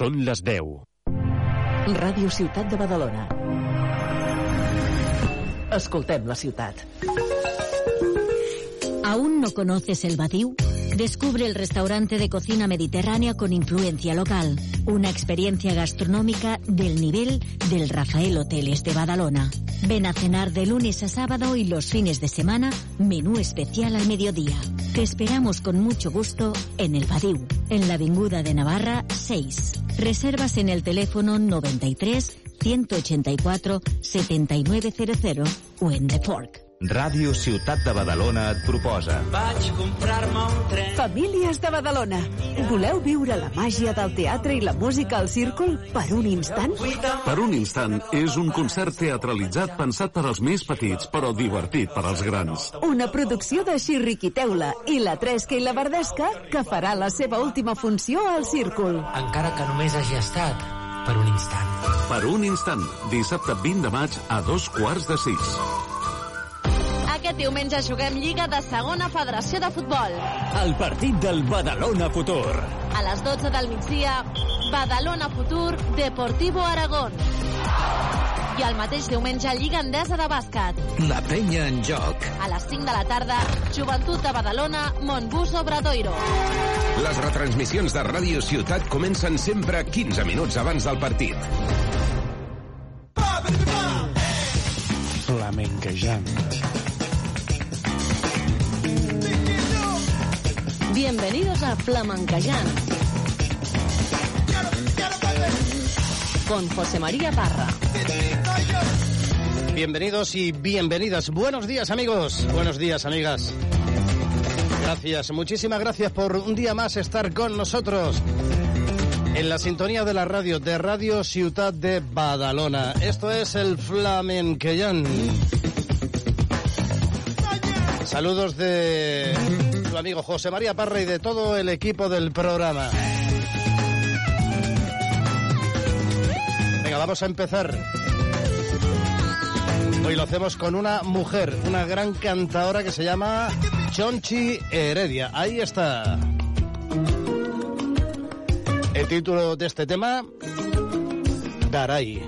Són les 10. Ràdio Ciutat de Badalona. Escoltem la ciutat. ¿Aún no conoces el Badiou? Descubre el restaurante de cocina mediterránea con influencia local. Una experiencia gastronómica del nivel del Rafael Hoteles de Badalona. Ven a cenar de lunes a sábado y los fines de semana, menú especial al mediodía. Te esperamos con mucho gusto en el Badiou, en la Avinguda de Navarra 6. Reservas en el teléfono 93 184 7900 o en The Fork. Ràdio Ciutat de Badalona et proposa. Vaig comprar-me un tren. Famílies de Badalona, voleu viure la màgia del teatre i la música al círcul per un instant? Per un instant és un concert teatralitzat pensat per als més petits, però divertit per als grans. Una producció de Xirriqui Teula i la Tresca i la Verdesca que farà la seva última funció al círcul. Encara que només hagi estat per un instant. Per un instant, dissabte 20 de maig a dos quarts de sis. Aquest diumenge juguem Lliga de Segona Federació de Futbol. El partit del Badalona Futur. A les 12 del migdia, Badalona Futur, Deportivo Aragón. I el mateix diumenge, Lliga Endesa de Bàsquet. La penya en joc. A les 5 de la tarda, Joventut de Badalona, Montbus Obradoiro. Les retransmissions de Ràdio Ciutat comencen sempre 15 minuts abans del partit. Flamenquejant. Bienvenidos a Flamencayán. Con José María Parra. Bienvenidos y bienvenidas. Buenos días, amigos. Buenos días, amigas. Gracias, muchísimas gracias por un día más estar con nosotros en la sintonía de la radio de Radio Ciudad de Badalona. Esto es el Flamenquellán. Saludos de amigo José María Parra y de todo el equipo del programa. Venga, vamos a empezar. Hoy lo hacemos con una mujer, una gran cantadora que se llama Chonchi Heredia. Ahí está. El título de este tema, Garay.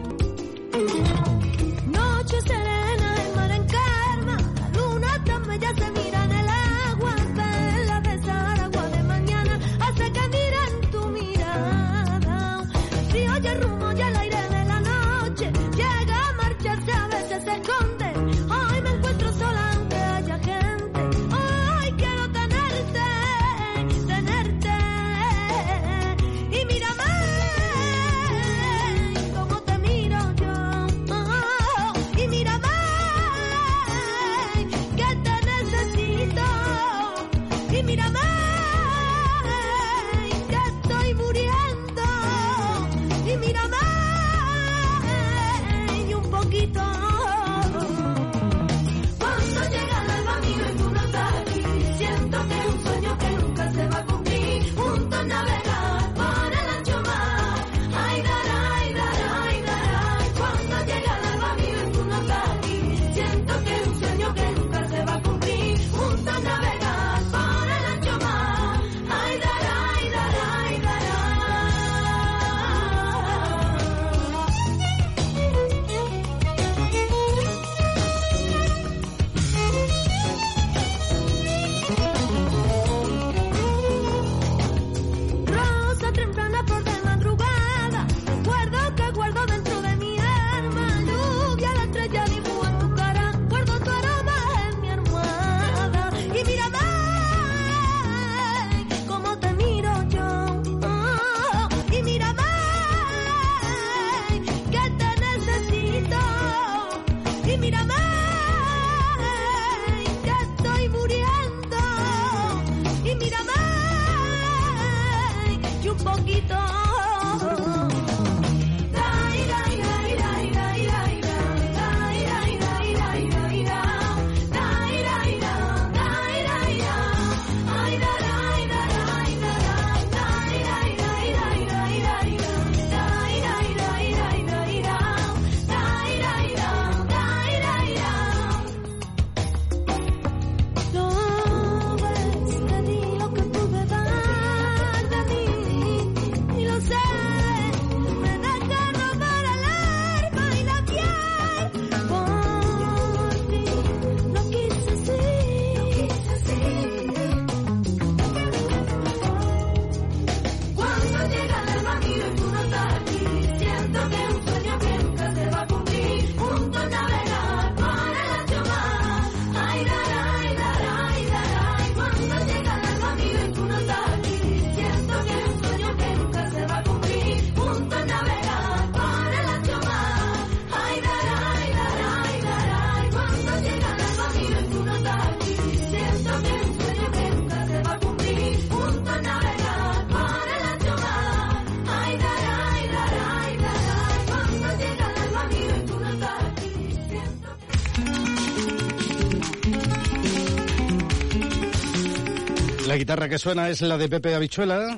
Guitarra que suena es la de Pepe Habichuela.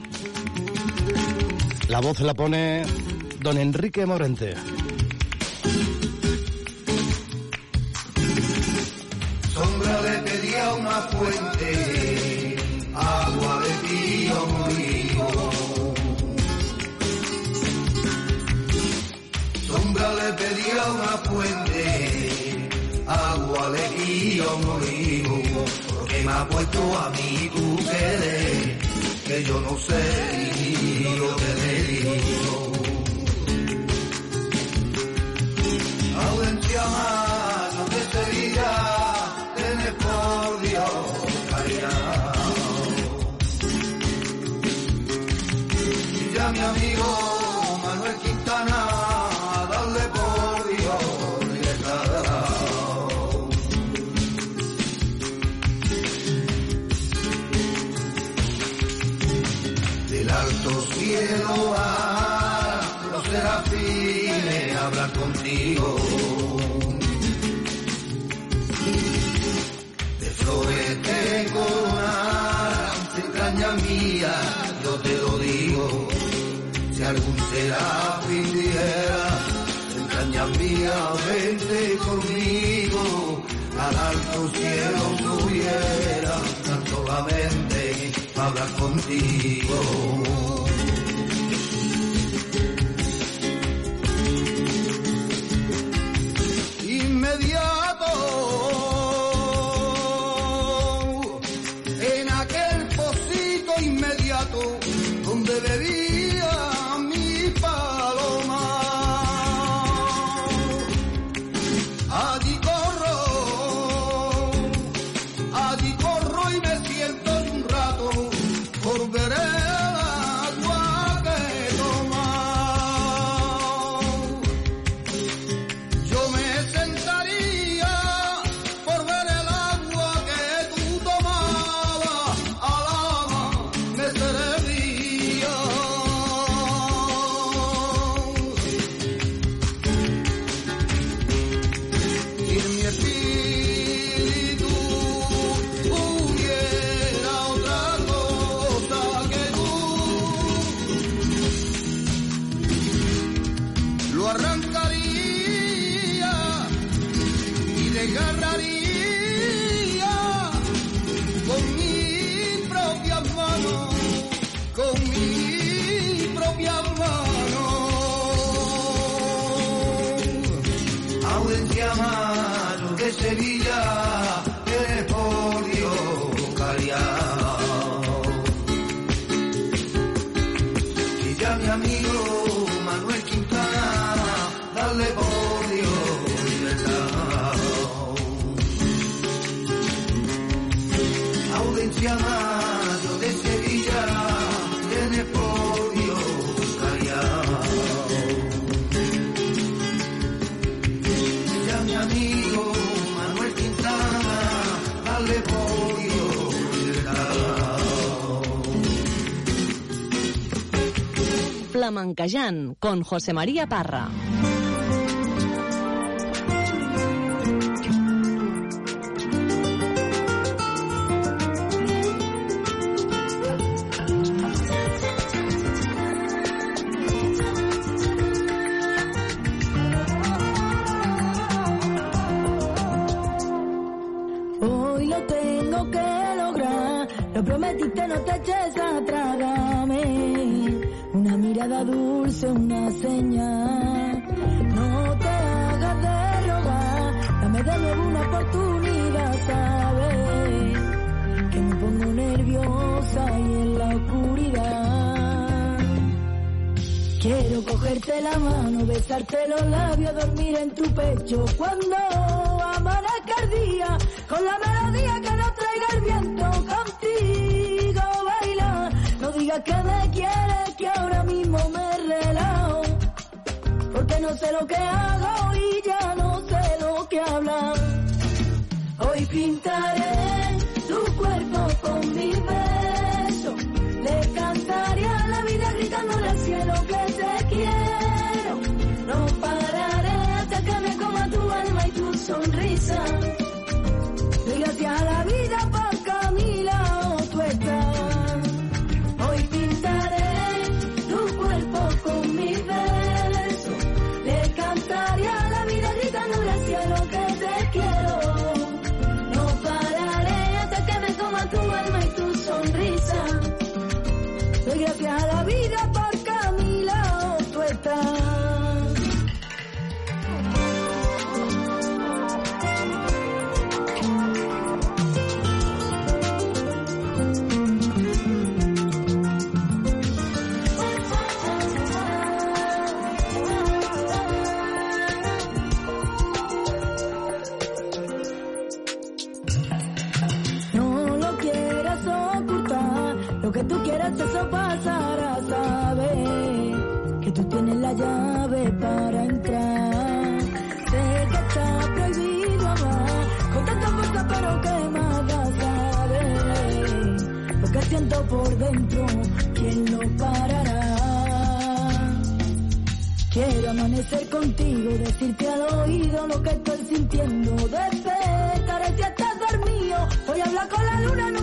La voz la pone don Enrique Morente. Mía, vente conmigo. Al alto cielo subiera, tan solamente hablar contigo. Flamencayán con José María Parra. No te hagas de rogar, dame de nuevo una oportunidad, sabes que me pongo nerviosa y en la oscuridad. Quiero cogerte la mano, besarte los labios, dormir en tu pecho cuando amanezca el día, con la melodía que nos traiga el viento, contigo baila. No digas que no sé lo que hago y ya no sé lo que hablar. Hoy pintaré tu cuerpo con mis besos. Le cantaré a la vida gritándole al cielo que te quiero. No pararé hasta que me coma tu alma y tu sonrisa. Gracias a la vida por por dentro, ¿quién lo parará? Quiero amanecer contigo, decirte al oído lo que estoy sintiendo, despertar si estás dormido. Voy a hablar con la luna en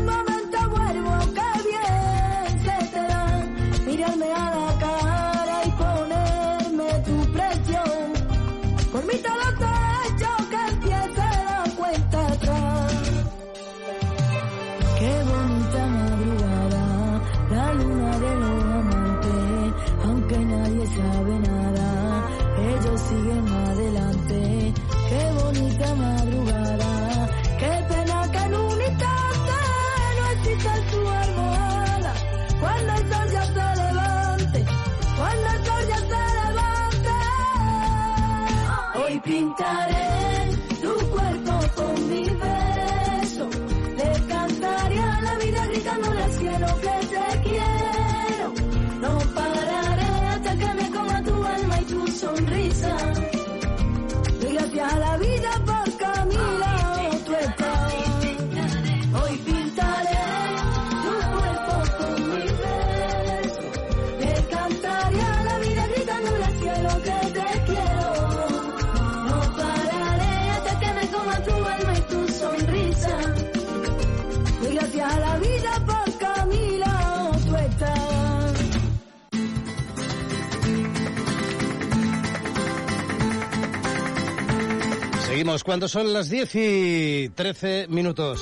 Cuando son las 10 y 13 minutos.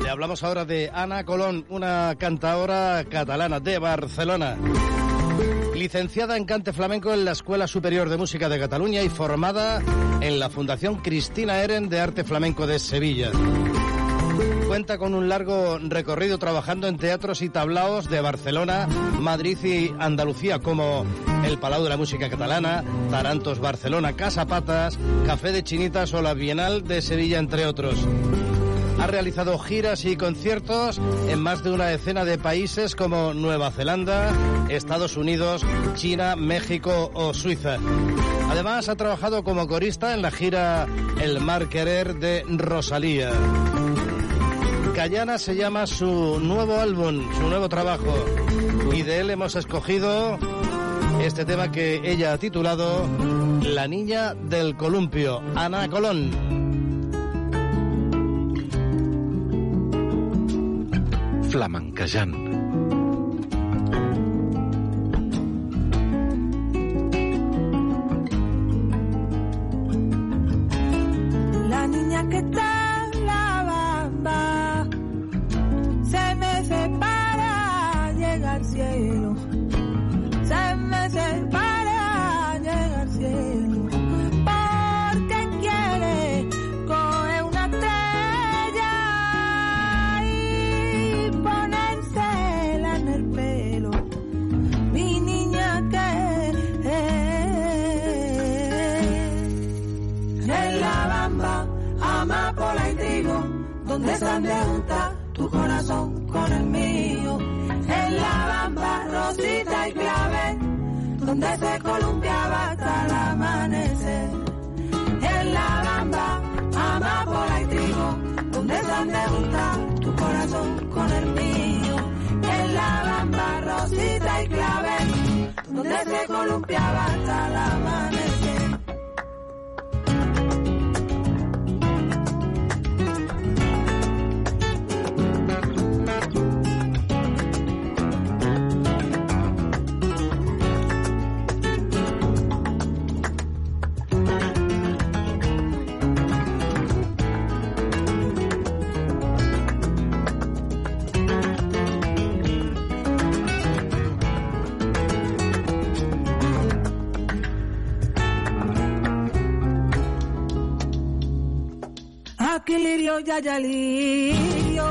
Le hablamos ahora de Ana Colón, una cantaora catalana de Barcelona. Licenciada en cante flamenco en la Escuela Superior de Música de Cataluña y formada en la Fundación Cristina Eren de Arte Flamenco de Sevilla. Cuenta con un largo recorrido trabajando en teatros y tablaos de Barcelona, Madrid y Andalucía, como el Palau de la Música Catalana, Tarantos Barcelona, Casa Patas, Café de Chinitas o la Bienal de Sevilla, entre otros. Ha realizado giras y conciertos en más de una decena de países como Nueva Zelanda, Estados Unidos, China, México o Suiza. Además, ha trabajado como corista en la gira El Mar Querer de Rosalía. Cayana se llama su nuevo álbum, su nuevo trabajo. Y de él hemos escogido este tema que ella ha titulado La niña del columpio, Ana Colón. Flamenquejant. La niña que está donde de junta tu corazón con el mío. En la bamba, rosita y clave, donde se columpiaba hasta el amanecer. En la bamba, amapola y trigo, donde de junta tu corazón con el mío. En la bamba, rosita y clave, donde se columpiaba hasta el amanecer. Aquí lirio, ya, ya lirio.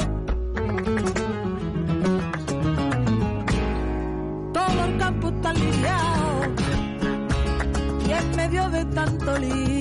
Todo el campo está liriado. Y en medio de tanto lirio,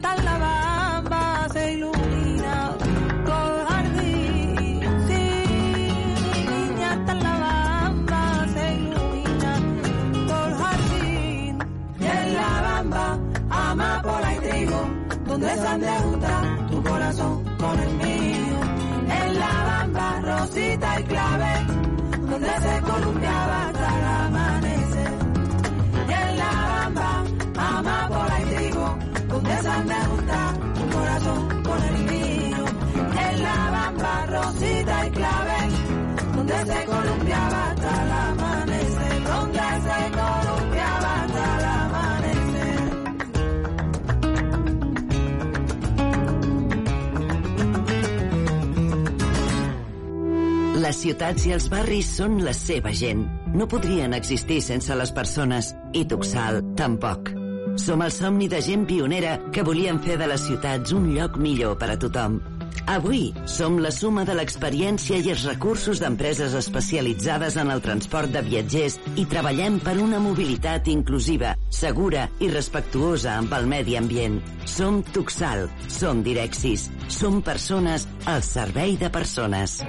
fatal la con el niño en la bamba rosita y clavel, donde se columpiaba hasta el amanecer, donde se columpiaba hasta el amanecer. Les ciutats i els barris són la seva gent. No podrien existir sense les persones, i Tuxal tampoc. Som el somni de gent pionera que volien fer de les ciutats un lloc millor per a tothom. Avui som la suma de l'experiència i els recursos d'empreses especialitzades en el transport de viatgers i treballem per una mobilitat inclusiva, segura i respectuosa amb el medi ambient. Som Tuxal, som Direxis, som persones al servei de persones.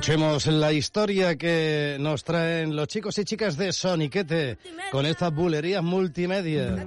Escuchemos la historia que nos traen los chicos y chicas de Soniquete con estas bulerías multimedia.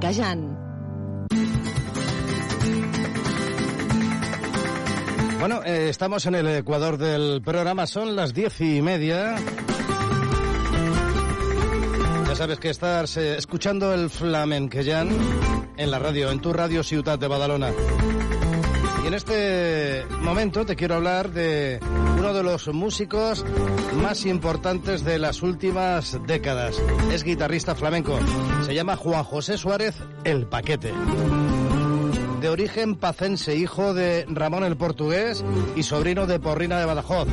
Flamenquejant. Bueno, eh, estamos en el ecuador del programa, son las diez y media. Ya sabes que estás eh, escuchando el Flamenqueján en la radio, en tu radio Ciutat de Badalona. En este momento te quiero hablar de uno de los músicos más importantes de las últimas décadas. Es guitarrista flamenco. Se llama Juan José Suárez El Paquete. De origen pacense, hijo de Ramón el Portugués y sobrino de Porrina de Badajoz.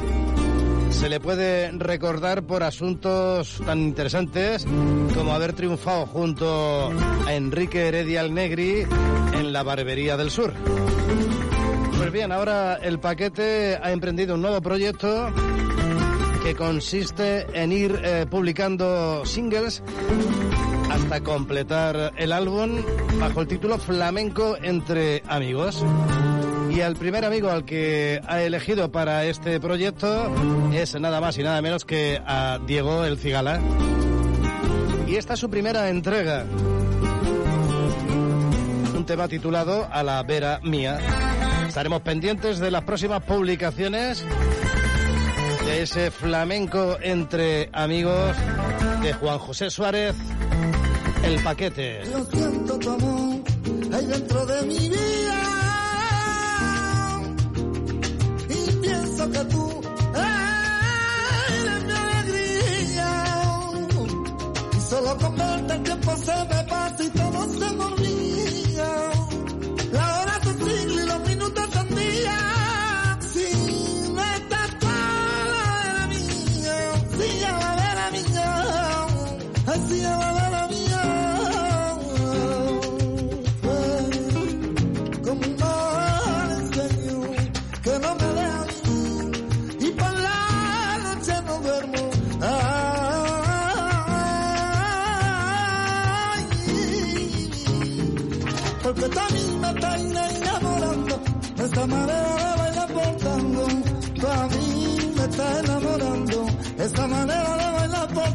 Se le puede recordar por asuntos tan interesantes como haber triunfado junto a Enrique Heredia el Negri en la Barbería del Sur. Pues bien, ahora el paquete ha emprendido un nuevo proyecto que consiste en ir eh, publicando singles hasta completar el álbum bajo el título Flamenco entre amigos. Y el primer amigo al que ha elegido para este proyecto es nada más y nada menos que a Diego El Cigala. Y esta es su primera entrega. Un tema titulado A la Vera Mía. Estaremos pendientes de las próximas publicaciones de ese flamenco entre amigos de Juan José Suárez, El Paquete. Yo siento tu amor ahí dentro de mi vida y pienso que tú eres mi alegría y solo con verte el tiempo se me pasa y manera de bailar por tango. A mí me está enamorando esa manera de bailar por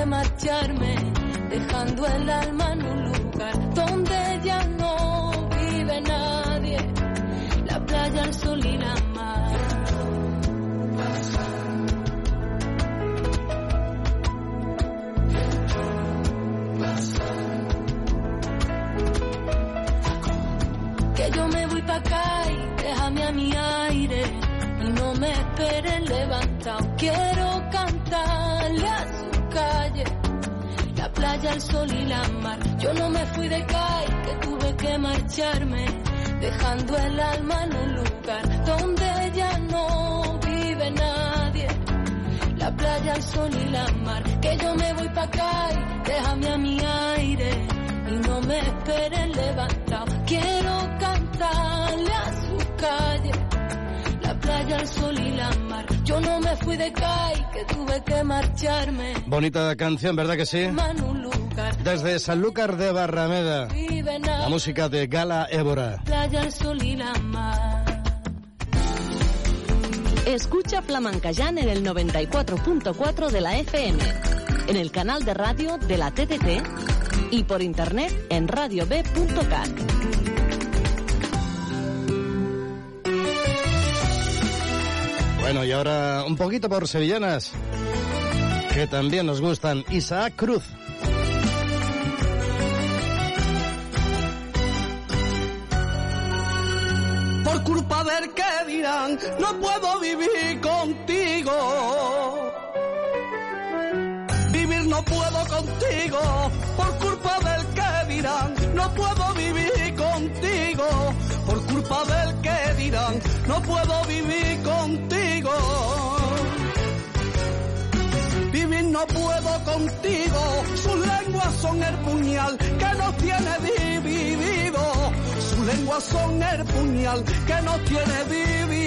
que marcharme dejando el alma en un lugar donde ya no vive nadie. La playa, el sol y la mar. Que yo me voy pa' acá y déjame a mi aire y no me esperen levantado. Quiero cantarle playa, el sol y la mar. Yo no me fui de CAI, que tuve que marcharme, dejando el alma en un lugar donde ya no vive nadie. La playa, el sol y la mar. Que yo me voy pa' CAI, déjame a mi aire y no me esperen levantado. Quiero cantarle a su calle. La playa, el sol y la mar. Yo no me fui de CAI, que tuve que marcharme. Bonita canción, ¿verdad que sí? Desde Sanlúcar de Barrameda, la música de Gala Évora. Playa, el sol y la mar. Escucha Flamencayán en el 94.4 de la FM, en el canal de radio de la TDT y por internet en radiob.cat. Bueno, y ahora un poquito por sevillanas, que también nos gustan. Isaac Cruz. Por culpa del que dirán, no puedo vivir contigo. Vivir no puedo contigo. Por culpa del que dirán, no puedo vivir contigo. Por culpa del no puedo vivir contigo. Vivir no puedo contigo. Sus lenguas son el puñal que nos tiene dividido. Sus lenguas son el puñal que nos tiene dividido.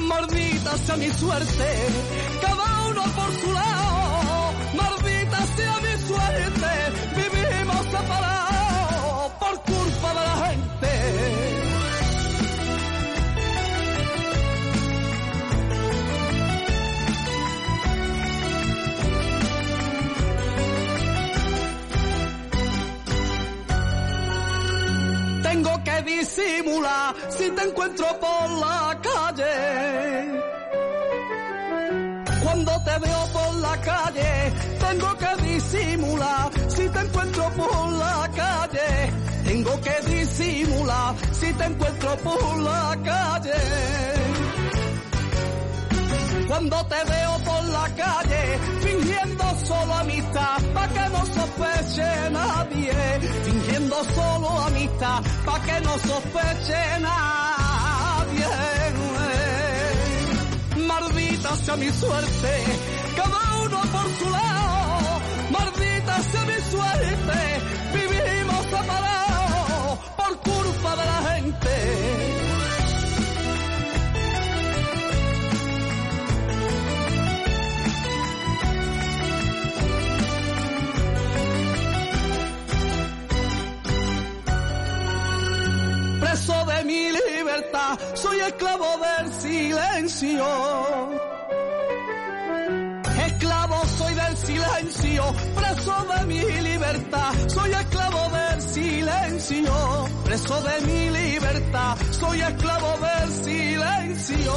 Maldita sea mi suerte, cada uno por su lado. Maldita sea mi suerte, Tengo que disimular si te encuentro por la calle. Cuando te veo por la calle, tengo que disimular si te encuentro por la calle. Tengo que disimular si te encuentro por la calle. Cuando te veo por la calle, fingiendo solo amistad, pa' que no sospeche nadie. Fingiendo solo amistad, pa' que no sospeche nadie. Maldita sea mi suerte, cada uno por su lado. Maldita sea mi suerte, vivimos separados de la gente. preso de mi libertad, soy esclavo del silencio. Esclavo soy del silencio, preso de mi libertad, soy esclavo silencio. Preso de mi libertad, soy esclavo del silencio.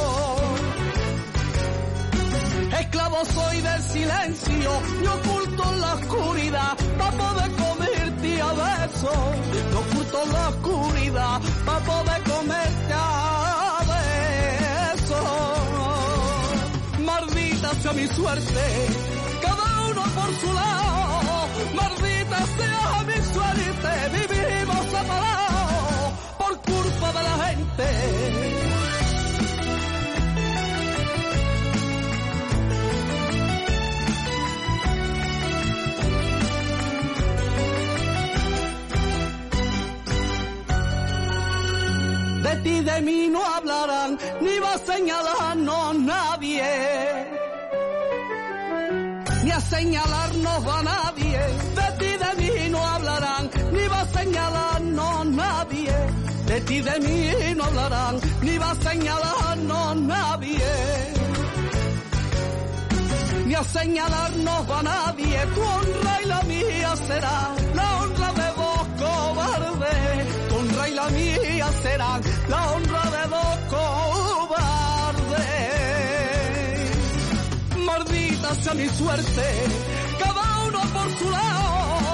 Esclavo soy del silencio, y oculto en la oscuridad, para poder comerte a besos. Yo oculto en la oscuridad, para poder comerte a besos. Maldita sea mi suerte, cada uno por su lado. Maldita sea mi suerte, vivimos por culpa de la gente. De ti de mí no hablarán, ni va a señalarnos nadie. Ni a señalarnos va nadie. De ti de mí no hablarán, ni va a señalarnos nadie. Ni a señalarnos va nadie, tu honra y la mía será la honra de vos cobarde. Tu honra y la mía será la honra de vos cobarde. Maldita sea mi suerte, cada uno por su lado.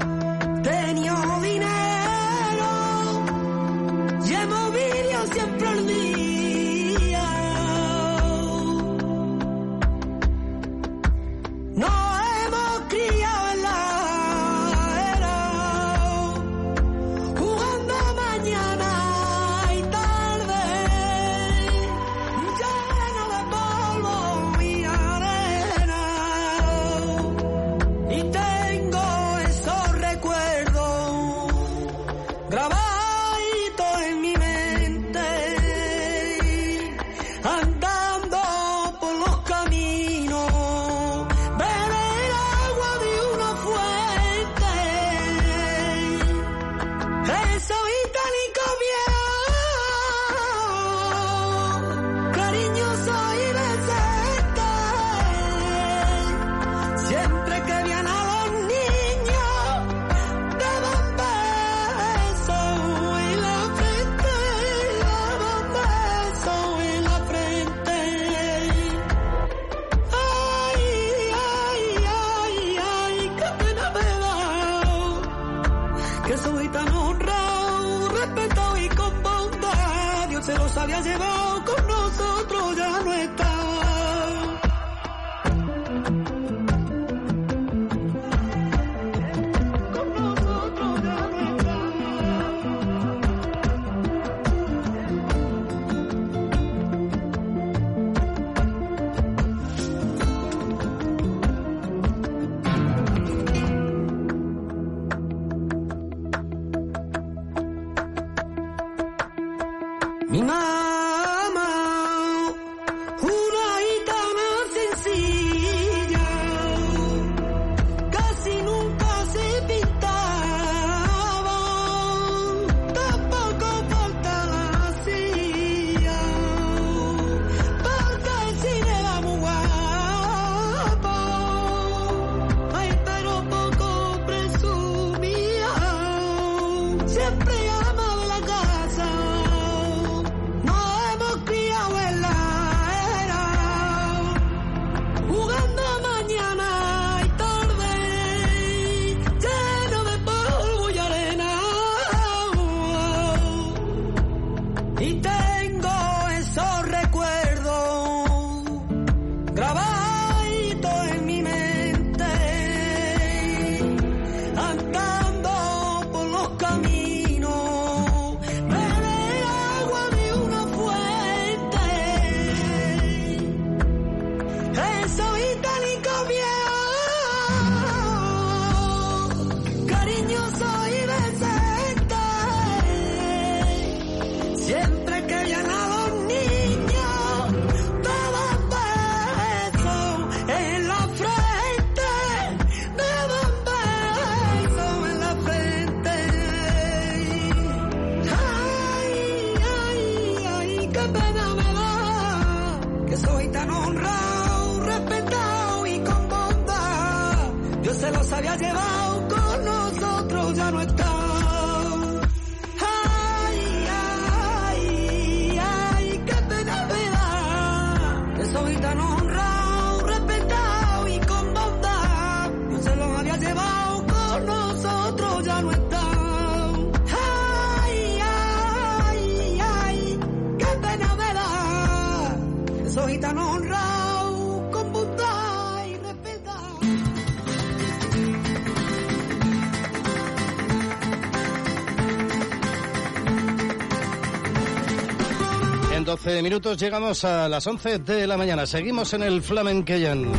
14 minutos llegamos a las 11 de la mañana. Seguimos en el Flamenqueyan.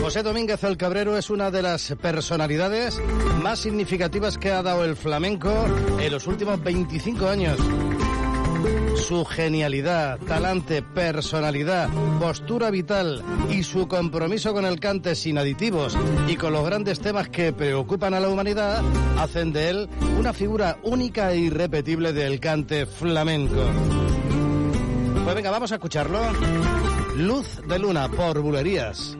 José Domínguez el Cabrero es una de las personalidades más significativas que ha dado el flamenco en los últimos 25 años. Su genialidad, talante, personalidad, postura vital y su compromiso con el cante sin aditivos y con los grandes temas que preocupan a la humanidad hacen de él una figura única e irrepetible del cante flamenco. Pues venga, vamos a escucharlo. Luz de Luna por Bulerías.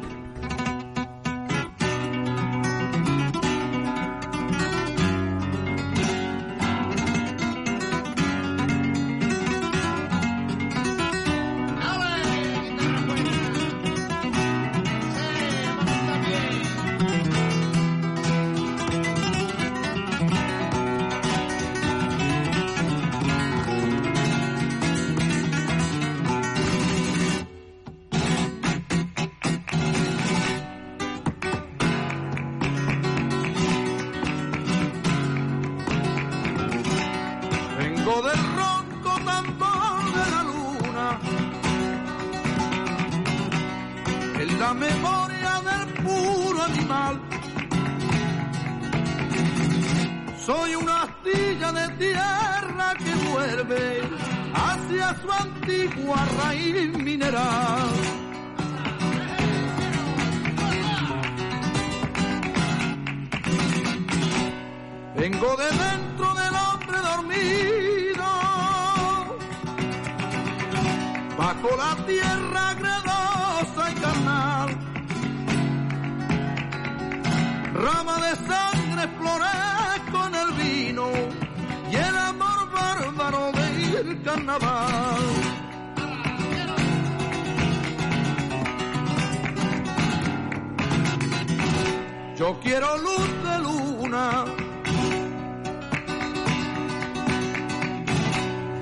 quiero luz de luna.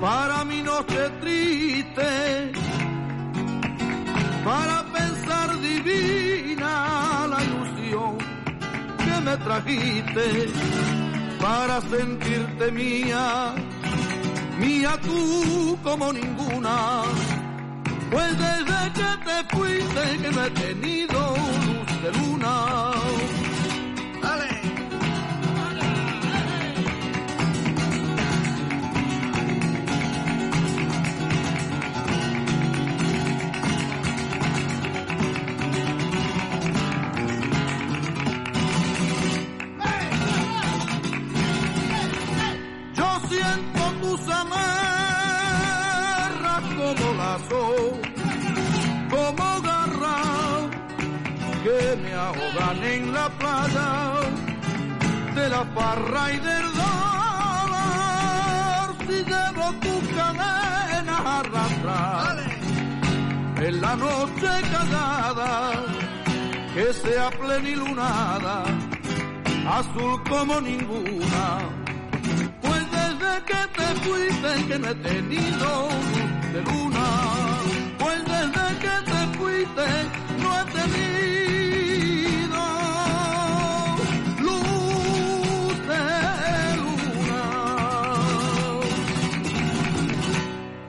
Para mi noche triste, para pensar divina la ilusión que me trajiste, para sentirte mía, mía tú como ninguna. Pues desde que te fuiste que no he tenido luz de luna. Dolor. Si llevo tus cadenas arrastrar en la noche callada, que sea plenilunada, azul como ninguna. Pues desde que te fuiste que no he tenido luz de luna. Pues desde que te fuiste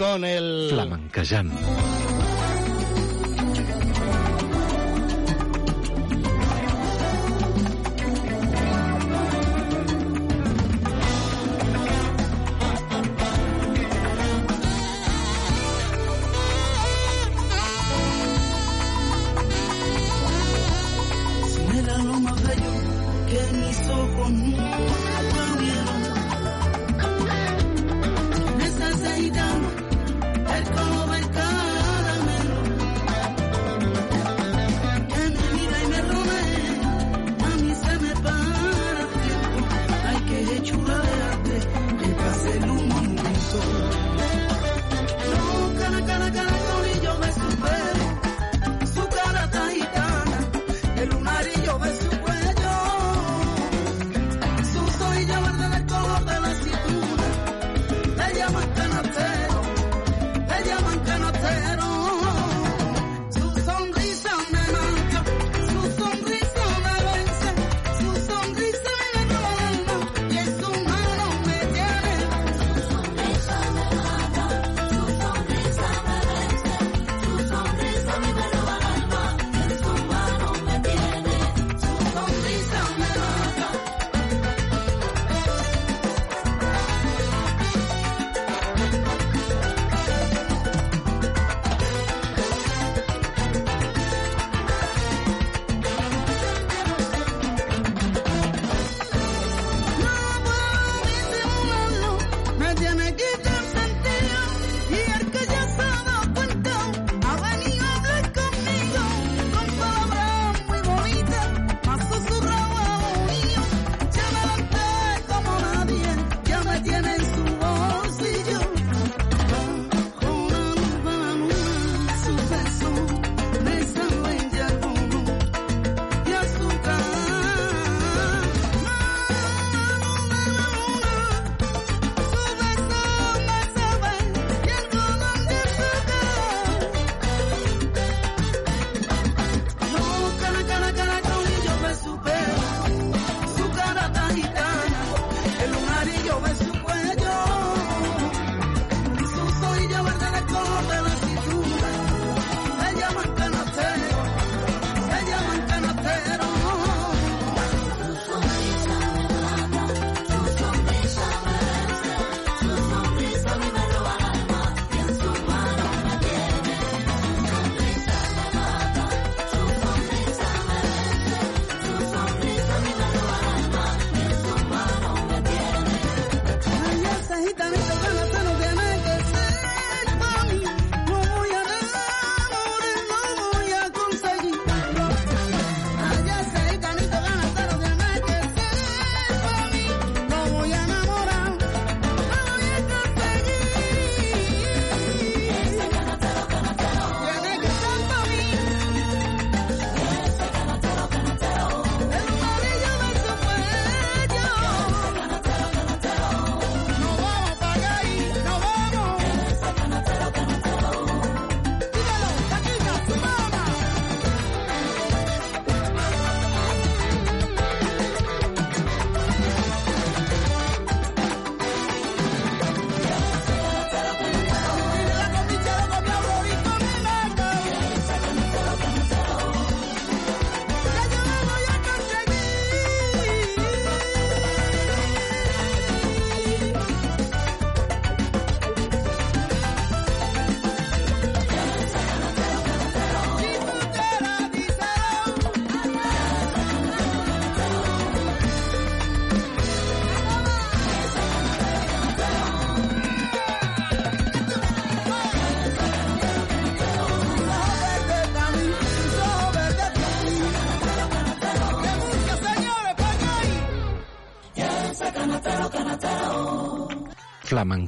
Con el... Flamenquejant.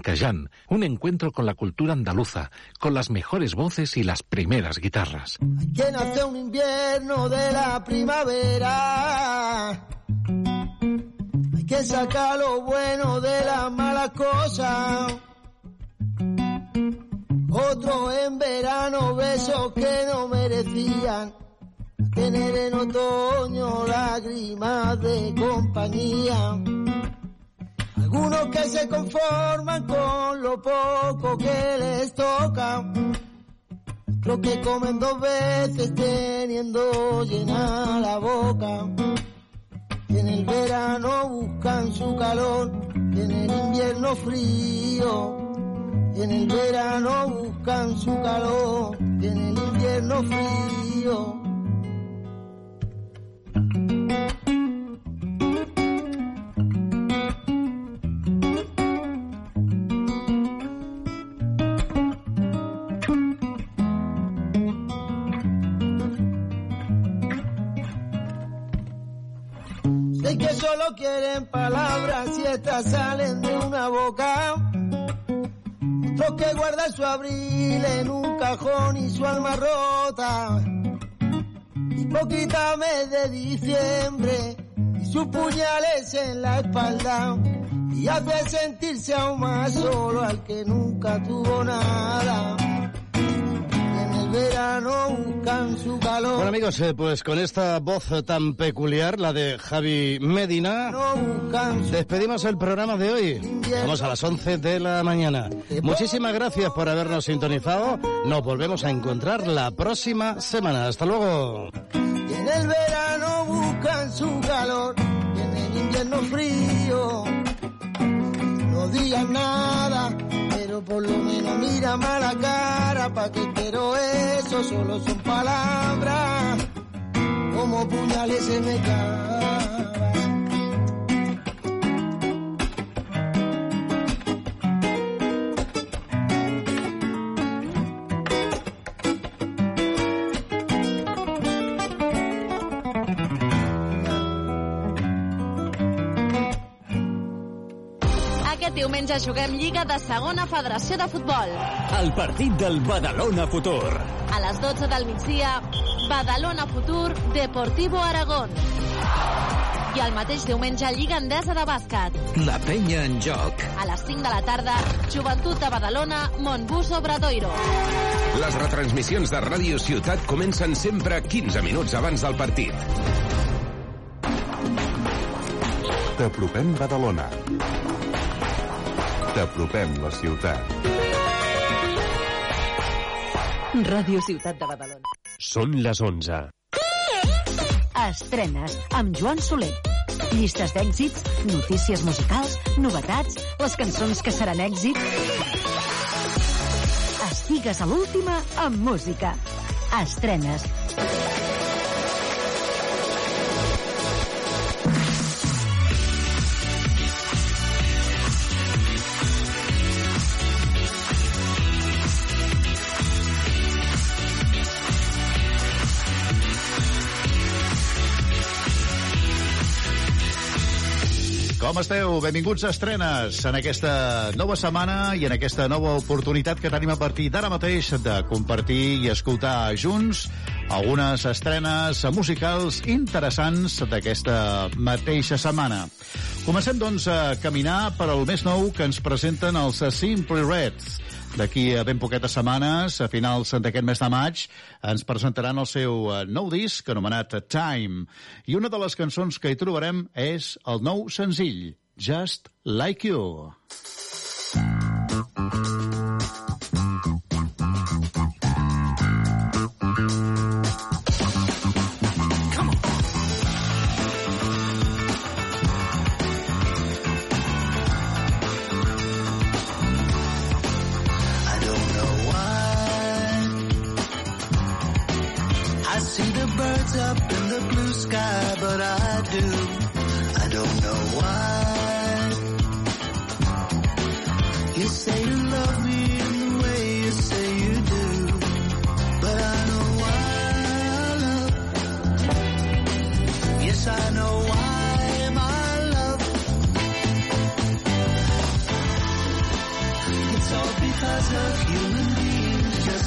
Flamencayán, un encuentro con la cultura andaluza, con las mejores voces y las primeras guitarras. nace un invierno de la primavera. Hay que sacar lo bueno de las malas cosas. Otro en verano besos que no merecían. Tener en otoño lágrimas de compañía. Algunos que se conforman con lo poco que les toca. Los que comen dos veces teniendo llena la boca. Y en el verano buscan su calor, en el invierno frío. En el verano buscan su calor, en el invierno frío. Quieren palabras y estas salen de una boca. Otros que guardan su abril en un cajón y su alma rota. Y poquita mes de diciembre y sus puñales en la espalda. Y hace sentirse aún más solo al que nunca tuvo nada. Verano buscan su calor. Bueno amigos, eh, pues con esta voz tan peculiar, la de Javi Medina, despedimos el programa de hoy. Vamos a las 11 de la mañana. Muchísimas gracias por habernos sintonizado. Nos volvemos a encontrar la próxima semana. Hasta luego. Y en el verano buscan su calor y en el invierno frío. No digas nada, pero por lo menos mira mala cara, pa' que quiero eso, solo son palabras, como puñales se me clavan. Aquest diumenge juguem Lliga de Segona Federació de Futbol. El partit del Badalona Futur. A les 12 del migdia, Badalona Futur, Deportivo Aragón. I el mateix diumenge, Lliga Endesa de Bàsquet. La penya en joc. A les 5 de la tarda, Joventut de Badalona, Montbus Obradoiro. Les retransmissions de Ràdio Ciutat comencen sempre 15 minuts abans del partit. T'apropem Badalona. T'apropem la ciutat. Ràdio Ciutat de Badalona. Són les 11. Estrenes amb Joan Soler. Llistes d'èxits, notícies musicals, novetats, les cançons que seran èxit. Estigues a l'última amb música. Estrenes. Com esteu? Benvinguts a Estrenes en aquesta nova setmana i en aquesta nova oportunitat que tenim a partir d'ara mateix de compartir i escoltar junts algunes estrenes musicals interessants d'aquesta mateixa setmana. Comencem, doncs, a caminar per al més nou que ens presenten els Simply Reds. D'aquí a ben poquetes setmanes, a finals d'aquest mes de maig, ens presentaran el seu eh, nou disc anomenat Time. I una de les cançons que hi trobarem és el nou senzill, Just Like You.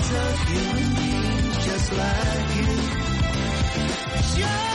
because of human beings just like you. Just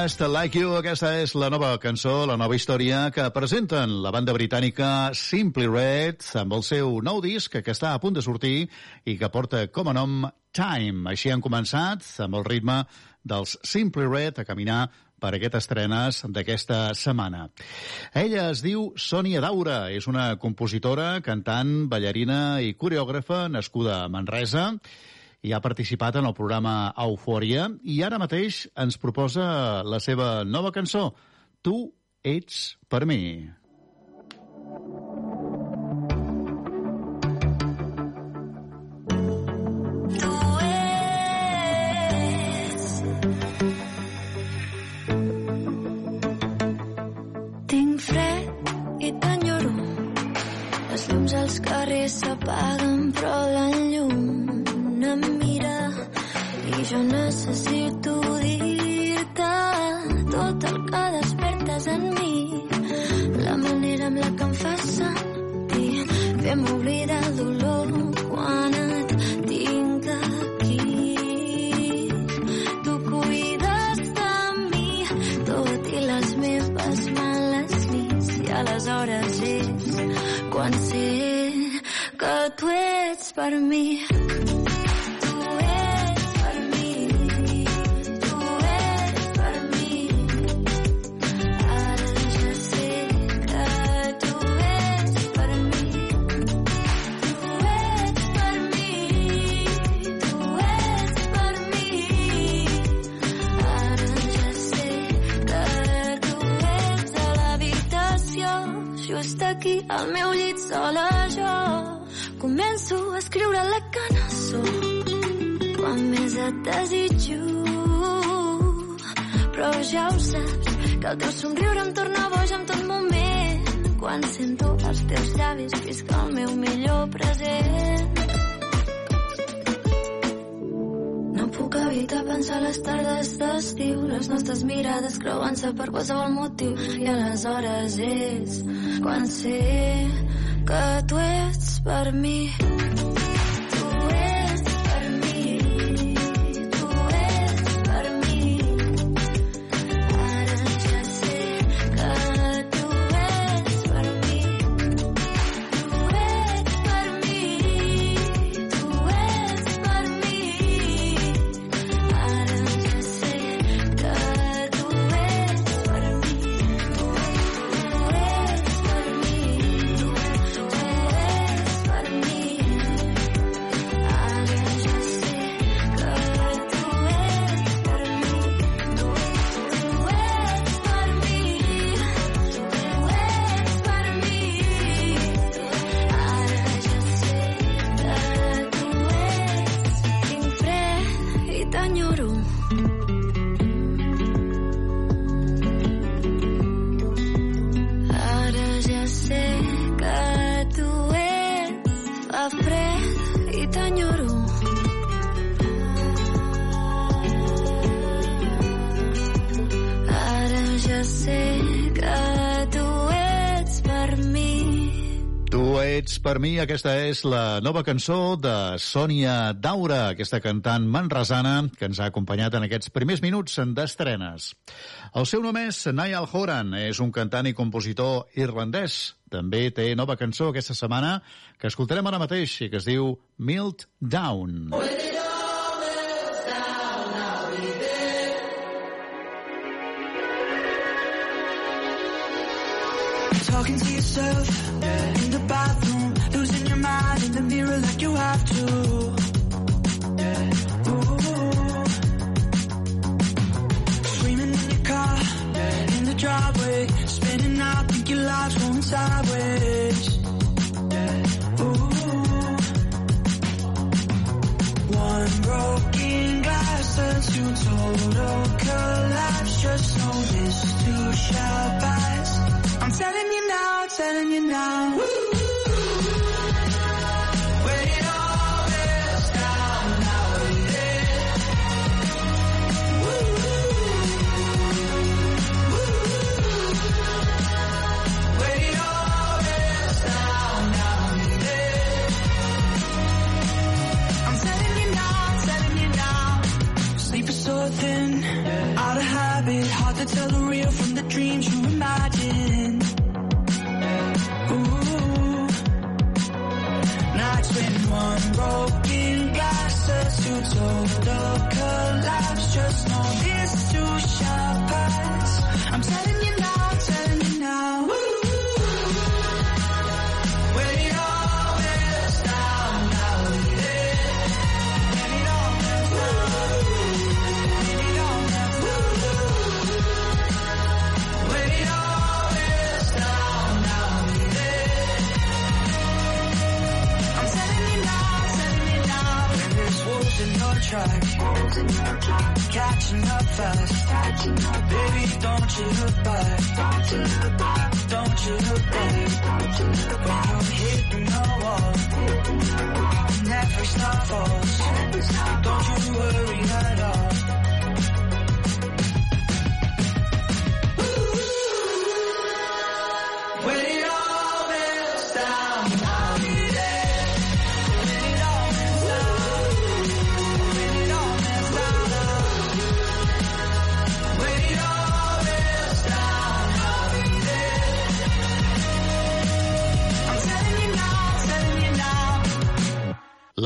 Just Like You, aquesta és la nova cançó, la nova història que presenten la banda britànica Simply Red amb el seu nou disc que està a punt de sortir i que porta com a nom Time. Així han començat amb el ritme dels Simply Red a caminar per aquestes estrenes d'aquesta setmana. Ella es diu Sònia Daura, és una compositora, cantant, ballarina i coreògrafa nascuda a Manresa i ha participat en el programa Eufòria i ara mateix ens proposa la seva nova cançó, Tu ets per mi. Tu ets. I llums als carrers s'apaguen, però la llum em mira i jo necessito dir-te tot el que despertes en mi. La manera amb la que em fas sentir fem oblidar el dolor quan et tinc aquí. Tu cuides de mi tot i les meves males nits i aleshores és quan sé que tu ets per mi. Aquí al meu llit sola jo. Començo a escriure la cançó quan més et desitjo. Però ja ho saps, que el teu somriure em torna boig en tot moment. Quan sento els teus llavis visca el meu millor present. Puc evitar pensar les tardes d'estiu, les nostres mirades creuant-se per qualsevol motiu. I aleshores és quan sé que tu ets per mi. Ets per mi. Aquesta és la nova cançó de Sònia Daura, aquesta cantant manresana que ens ha acompanyat en aquests primers minuts d'estrenes. El seu nom és Niall Horan, és un cantant i compositor irlandès. També té nova cançó aquesta setmana que escoltarem ara mateix i que es diu Milt Down. Talking to yourself the mirror like you have to. Ooh. Screaming in your car, in the driveway, spinning out, think your life's going sideways. Ooh. One broken glass turns to total collapse. Just know this too shall pass. I'm telling you now, telling you now. When to tell the real from the dreams you imagine. Ooh. Nights when one broken glass to total collapse. Just know this too shall pass. I'm telling track, catching up fast. Baby, don't you look back. Don't you look back. Don't you look back. When you're hitting the wall, Netflix not falls. Don't you worry at all.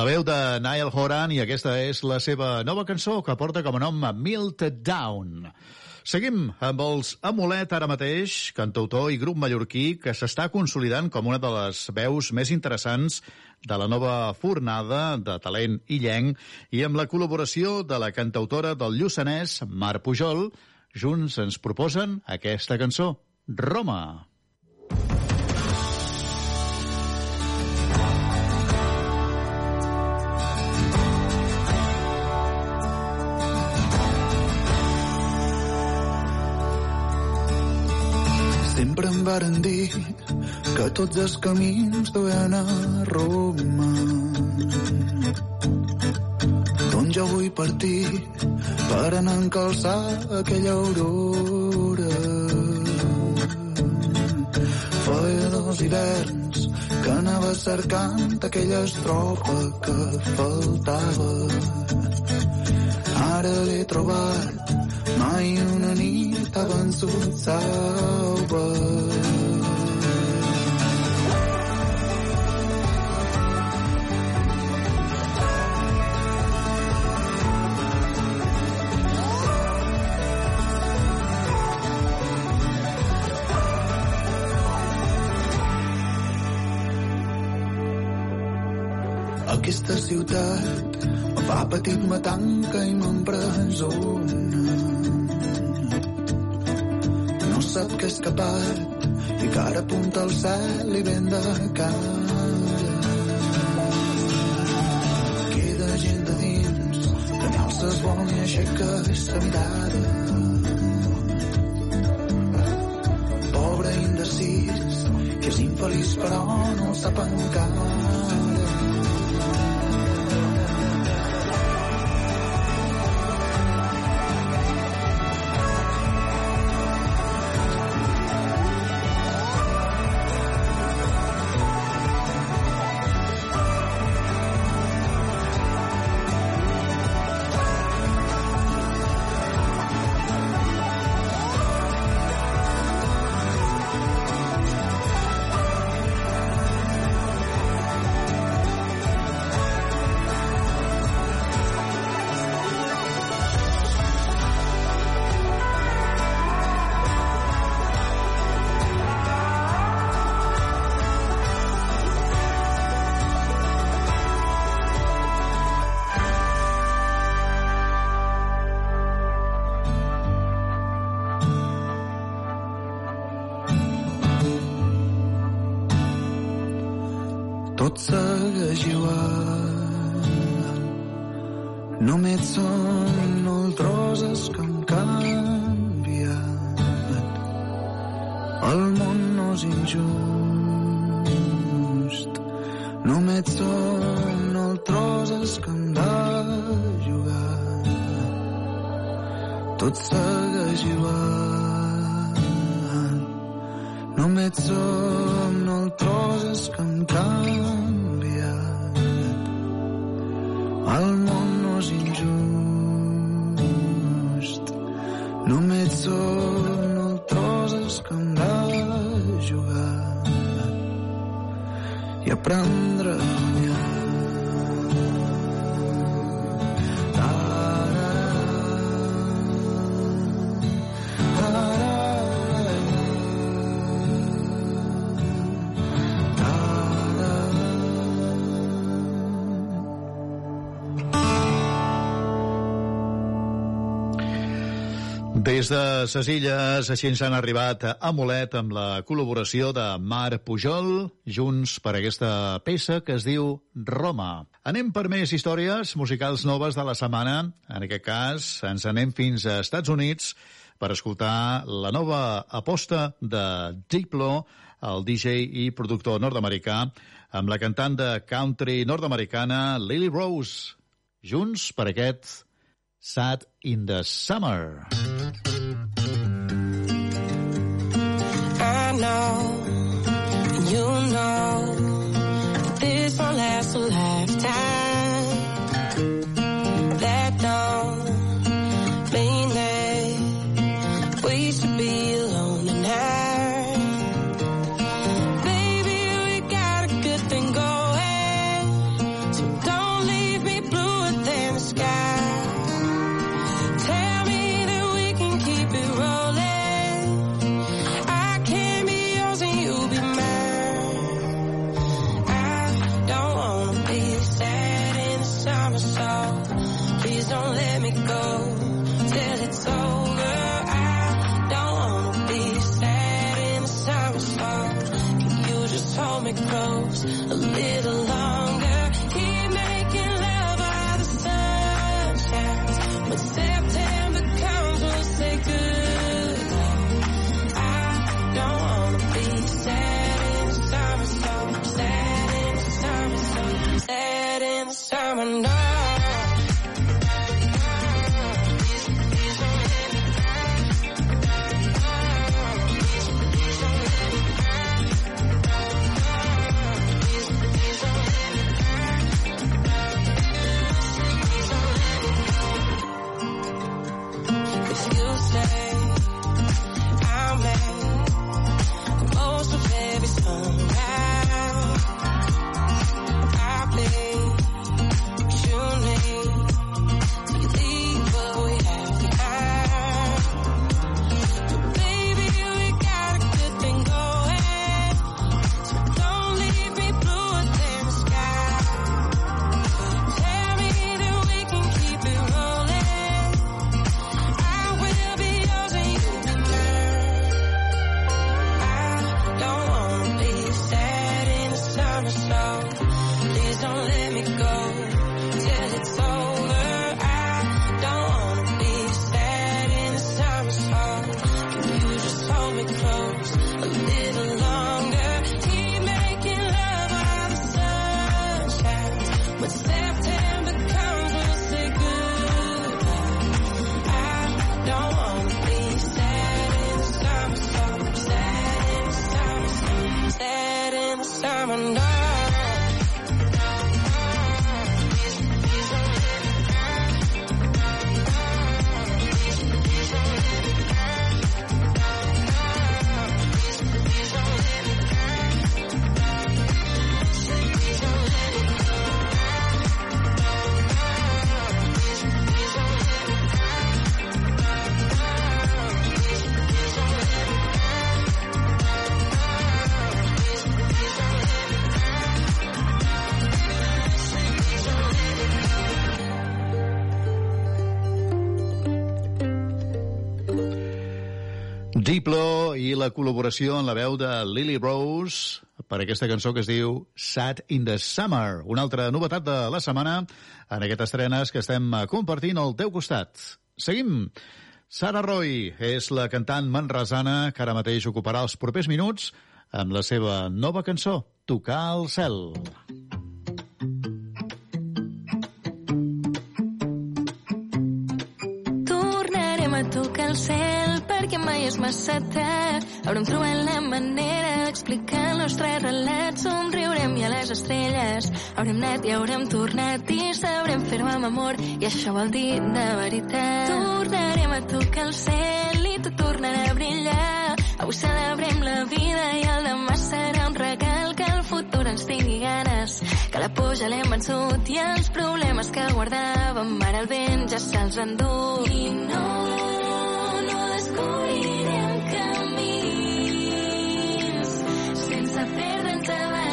La veu de Niall Horan i aquesta és la seva nova cançó que porta com a nom Milt Down. Seguim amb els Amulet ara mateix, cantautor i grup mallorquí que s'està consolidant com una de les veus més interessants de la nova fornada de talent illenc i amb la col·laboració de la cantautora del Lluçanès, Mar Pujol, junts ens proposen aquesta cançó, Roma. Sempre em varen dir que tots els camins duen a Roma. Doncs jo vull partir per anar a encalçar aquella aurora. Feia dos hiverns que anava cercant aquella estrofa que faltava. Ara l'he trobat, mai una nit ha vençut salva. Aquesta ciutat em fa petit, sap que és capat i cara apunta al cel i ben de cara. Queda gent de dins que ni alça es vol ni aixeca sa mirada. Pobre indecís, que és infeliç però no el sap encara. Des de ses illes, així ens han arribat a Molet amb la col·laboració de Mar Pujol, junts per aquesta peça que es diu Roma. Anem per més històries musicals noves de la setmana. En aquest cas, ens anem fins a Estats Units per escoltar la nova aposta de Diplo, el DJ i productor nord-americà, amb la cantant de country nord-americana Lily Rose, junts per aquest Sad in the Summer. now la col·laboració en la veu de Lily Rose per aquesta cançó que es diu Sad in the Summer, una altra novetat de la setmana en aquestes estrenes que estem compartint al teu costat. Seguim. Sara Roy és la cantant manresana que ara mateix ocuparà els propers minuts amb la seva nova cançó, Tocar el cel. Tornarem a tocar el cel perquè mai és massa tard. Haurem trobat la manera d'explicar el nostre relat. Somriurem i a les estrelles haurem anat i haurem tornat i sabrem fer-ho amb amor i això vol dir de veritat. Tornarem a tocar el cel i tot tornarà a brillar. Avui celebrem la vida i el demà serà un regal que el futur ens tingui ganes. Que la por ja l'hem vençut i els problemes que guardàvem ara el vent ja se'ls endú. I no time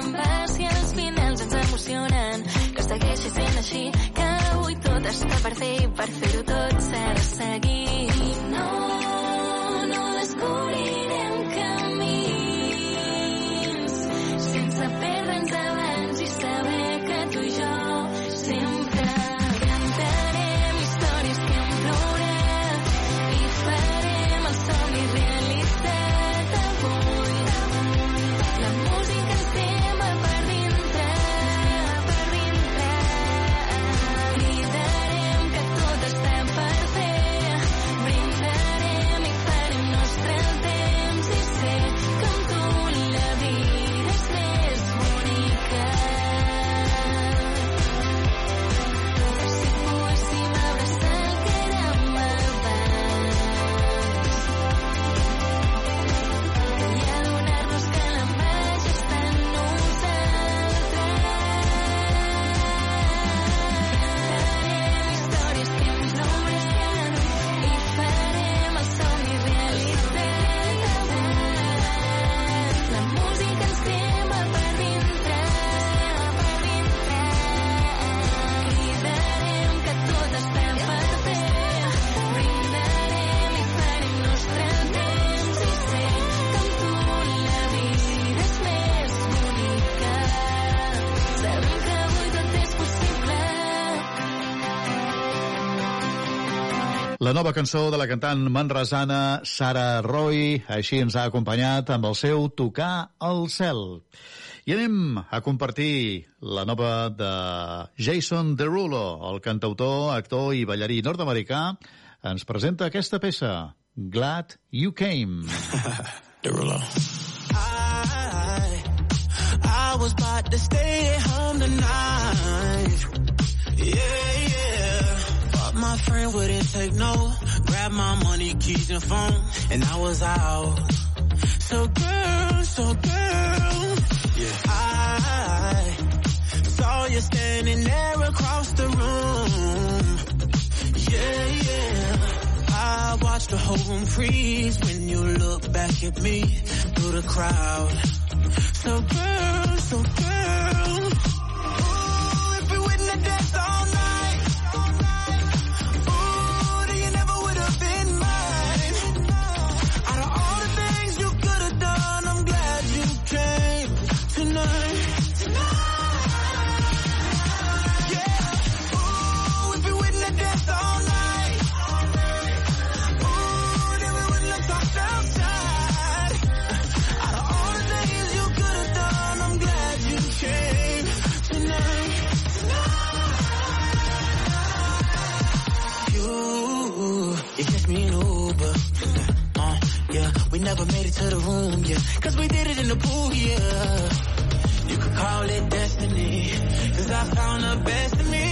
en va. Si els finals ens emocionen, que segueixi sent així, que avui tot està per fer i per fer-ho tot s'ha de seguir. Nova cançó de la cantant manresana Sara Roy, així ens ha acompanyat amb el seu Tocar el cel. I anem a compartir la nova de Jason Derulo, el cantautor, actor i ballarí nord-americà, ens presenta aquesta peça, Glad You Came. Derulo. I, I was about to stay at home tonight. Yeah, yeah. My friend wouldn't take no. Grab my money, keys, and phone, and I was out. So girl, so girl, yeah. I saw you standing there across the room. Yeah, yeah. I watched the whole room freeze when you look back at me through the crowd. So girl, so girl. Never made it to the room, yeah. Cause we did it in the pool, yeah. You could call it destiny. Cause I found the best in me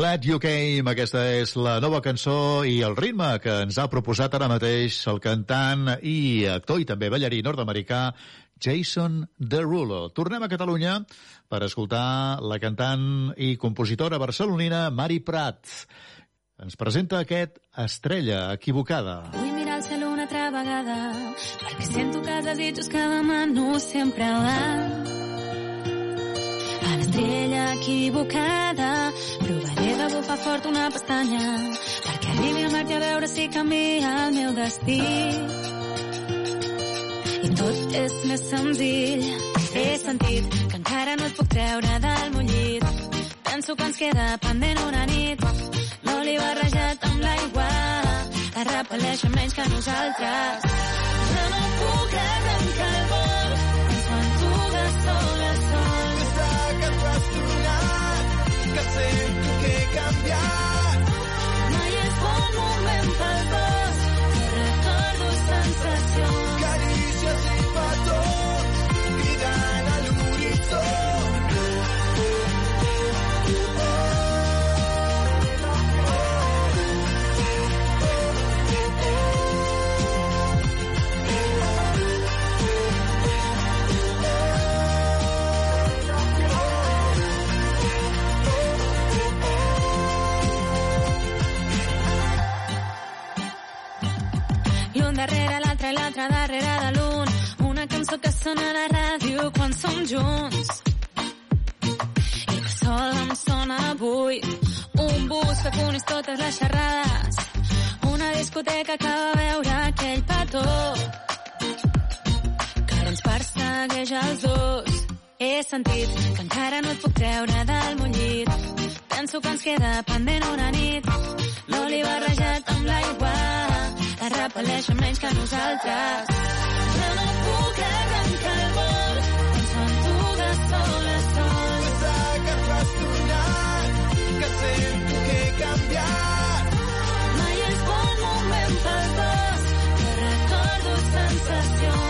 Glad You Came, aquesta és la nova cançó i el ritme que ens ha proposat ara mateix el cantant i actor i també ballarí nord-americà Jason Derulo. Tornem a Catalunya per escoltar la cantant i compositora barcelonina Mari Prat. Ens presenta aquest Estrella equivocada. Vull mirar el cel una altra vegada perquè sento que els desitjos que demano sempre van a l'estrella equivocada. Provaré de bufar fort una pestanya perquè arribi a Mart i a veure si canvia el meu destí. I tot és més senzill. He sentit que encara no et puc treure del meu llit. Penso que ens queda pendent una nit. L'oli barrejat amb l'aigua. Que repel·leixen menys que nosaltres. Jo no puc arrencar el vol ens mantuga sol a tu has tornat, que sento sona la ràdio quan som junts. I que sol em sona avui. Un bus que coneix totes les xerrades. Una discoteca que va veure aquell petó. Que ara ens persegueix els dos. He sentit que encara no et puc treure del meu llit. Penso que ens queda pendent una nit. L'oli barrejat amb l'aigua que repel·leixen menys que nosaltres. Jo no puc arrencar el vol, ens mantuga sol a sol. que tu has tornat, que sento que he canviat. Mai és bon moment pel dos, que recordo sensacions.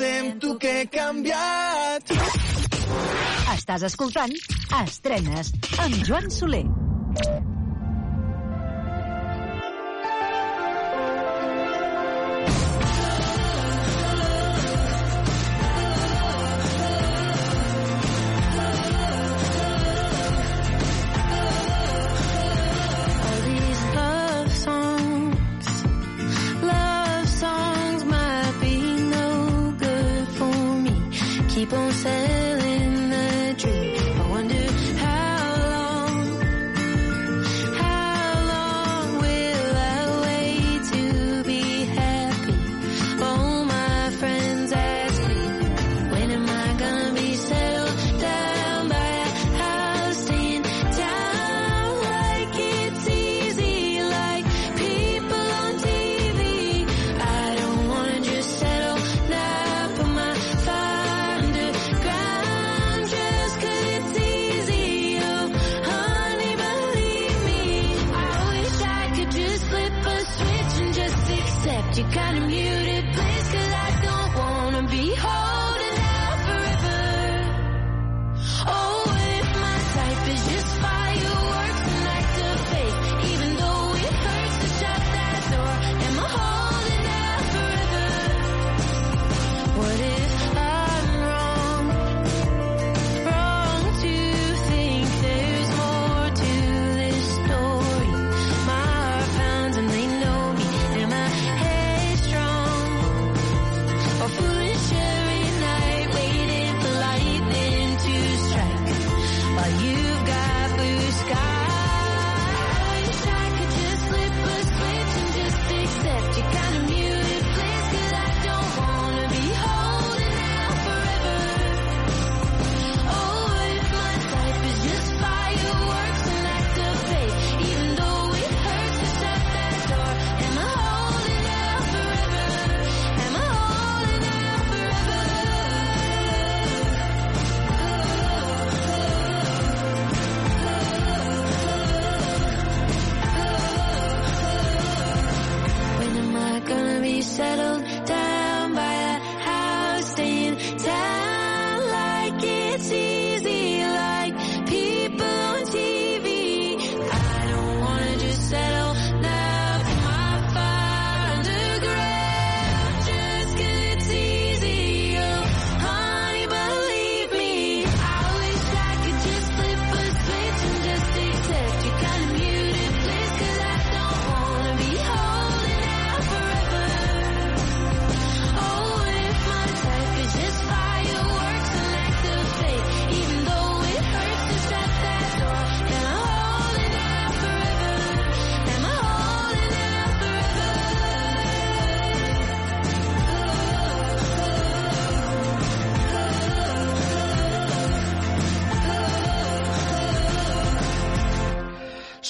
sento que he canviat. Estàs escoltant Estrenes amb Joan Soler. 你不散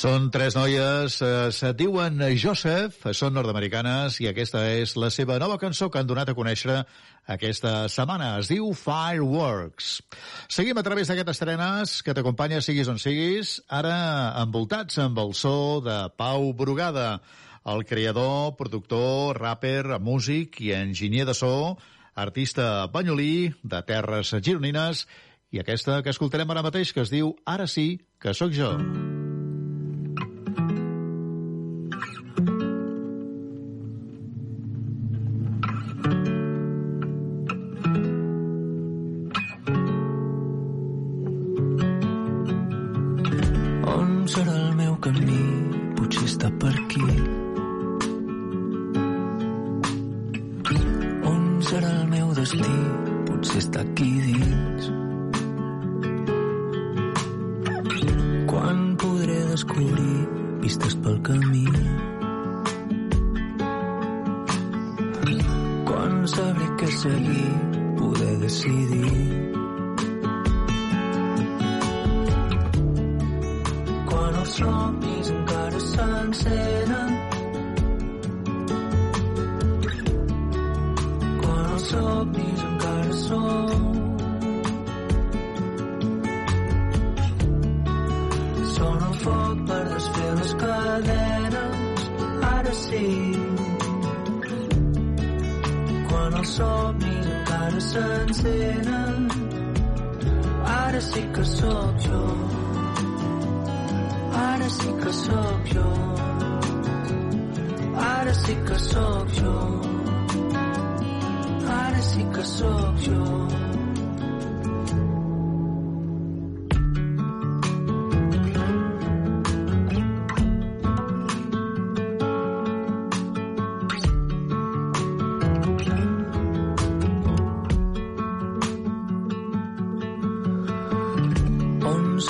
Són tres noies, eh, se diuen Joseph, són nord-americanes i aquesta és la seva nova cançó que han donat a conèixer aquesta setmana. Es diu Fireworks. Seguim a través d'aquestes estrenes que t'acompanya siguis on siguis, ara envoltats amb el so de Pau Brugada, el creador, productor, rapper, músic i enginyer de so, artista banyolí de Terres Gironines i aquesta que escoltarem ara mateix que es diu Ara sí que sóc jo. Mm.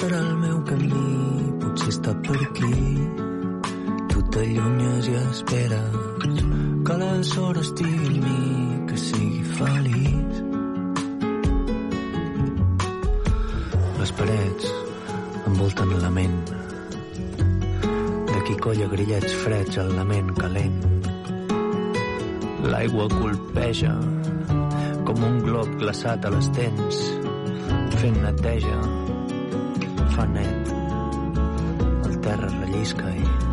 serà el meu camí, potser està per aquí. Tu t'allunyes i esperes que la sort estigui en mi, que sigui feliç. Les parets envolten la ment. D'aquí colla grillets freds al lament calent. L'aigua colpeja com un glob glaçat a les dents, fent neteja fa net. El terra rellisca i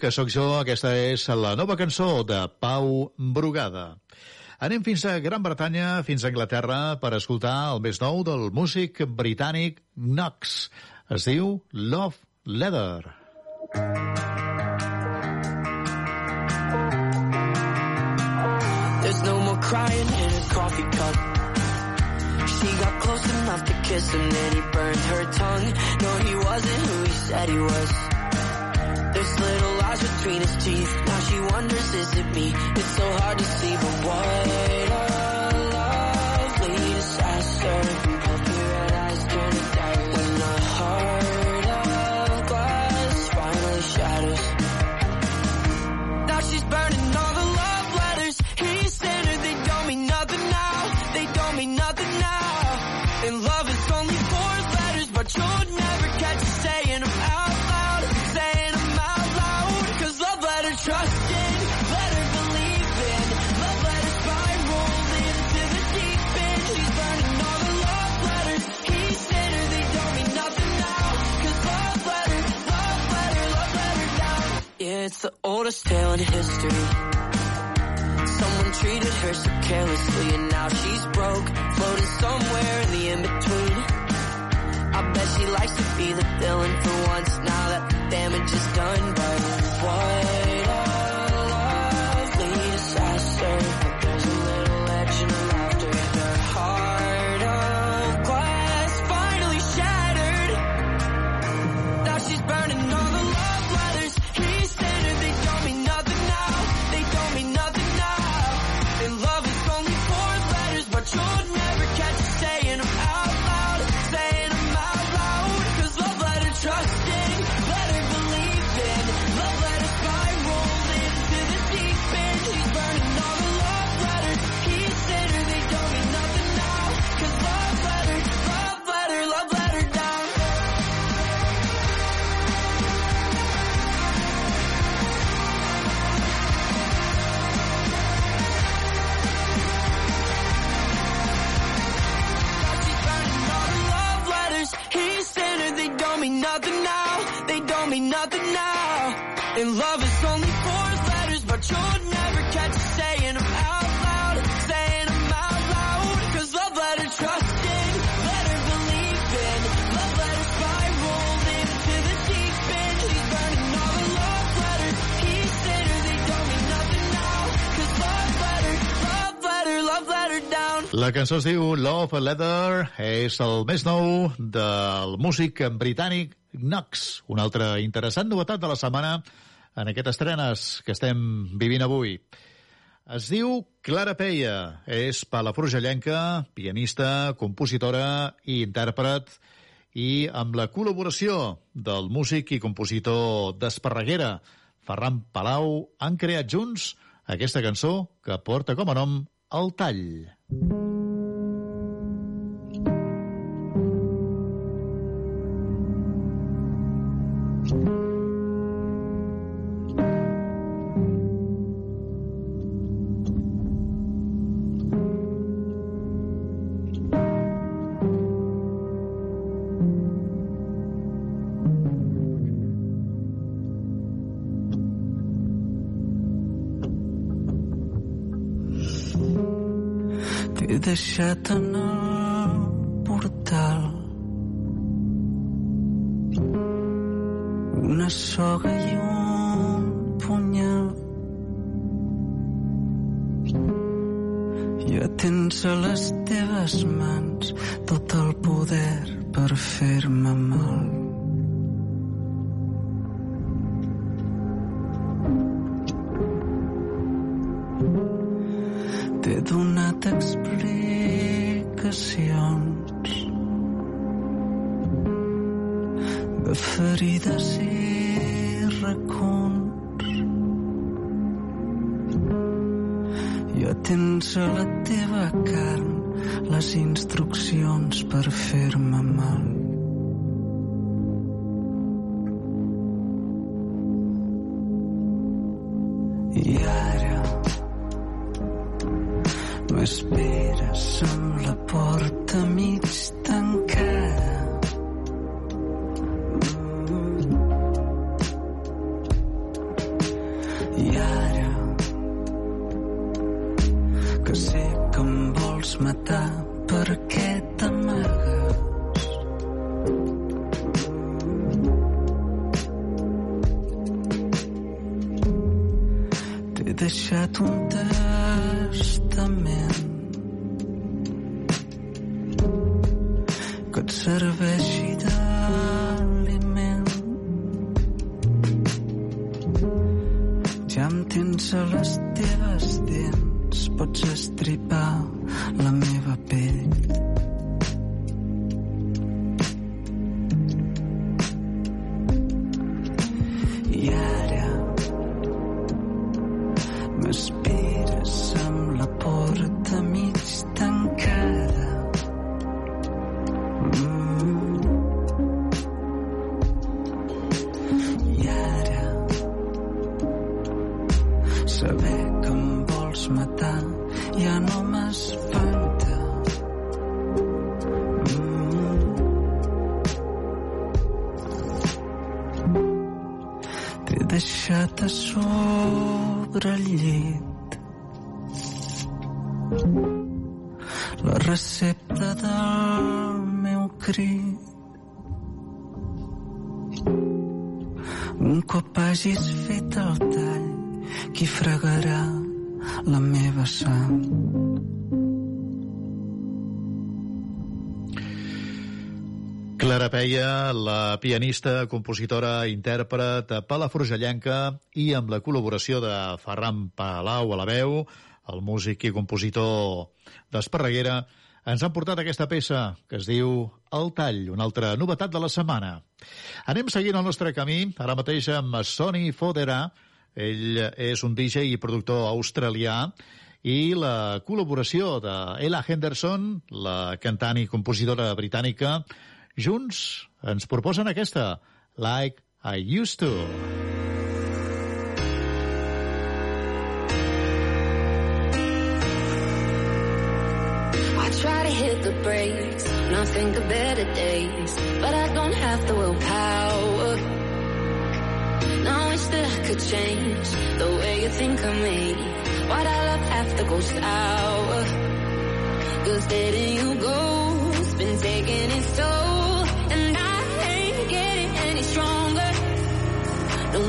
que sóc jo, aquesta és la nova cançó de Pau Brugada. Anem fins a Gran Bretanya, fins a Anglaterra, per escoltar el més nou del músic britànic Knox. Es diu Love Leather. There's no more crying in a coffee cup She got close enough to kiss him and he burned her tongue No, he wasn't who he said he was There's little lies between his teeth. Now she wonders, is it me? It's so hard to see, but what? it's the oldest tale in history. Someone treated her so carelessly and now she's broke, floating somewhere in the in-between. I bet she likes to be the villain for once now that damage is done, but what cançó es diu Love Leather, és el més nou del músic britànic Knox, una altra interessant novetat de la setmana en aquestes estrenes que estem vivint avui. Es diu Clara Peia, és palafrugellenca, pianista, compositora i intèrpret, i amb la col·laboració del músic i compositor d'Esparreguera, Ferran Palau, han creat junts aquesta cançó que porta com a nom El Tall. T'he deixat en el portal una soga i un punyal. Ja tens a les teves mans yeah. Pianista, compositora, intèrpret, palafrugellenca i amb la col·laboració de Ferran Palau a la veu, el músic i compositor d'Esparreguera, ens han portat aquesta peça que es diu El Tall, una altra novetat de la setmana. Anem seguint el nostre camí, ara mateix amb Sonny Fodera. Ell és un DJ i productor australià i la col·laboració de Ella Henderson, la cantant i compositora britànica, junts ens proposen aquesta, Like I Used To. I hit the brakes and I think of better days, but I don't have the willpower. Now I wish that I could change the way you think of me. Why'd our love to go sour? Cause letting you go's been taking its toll,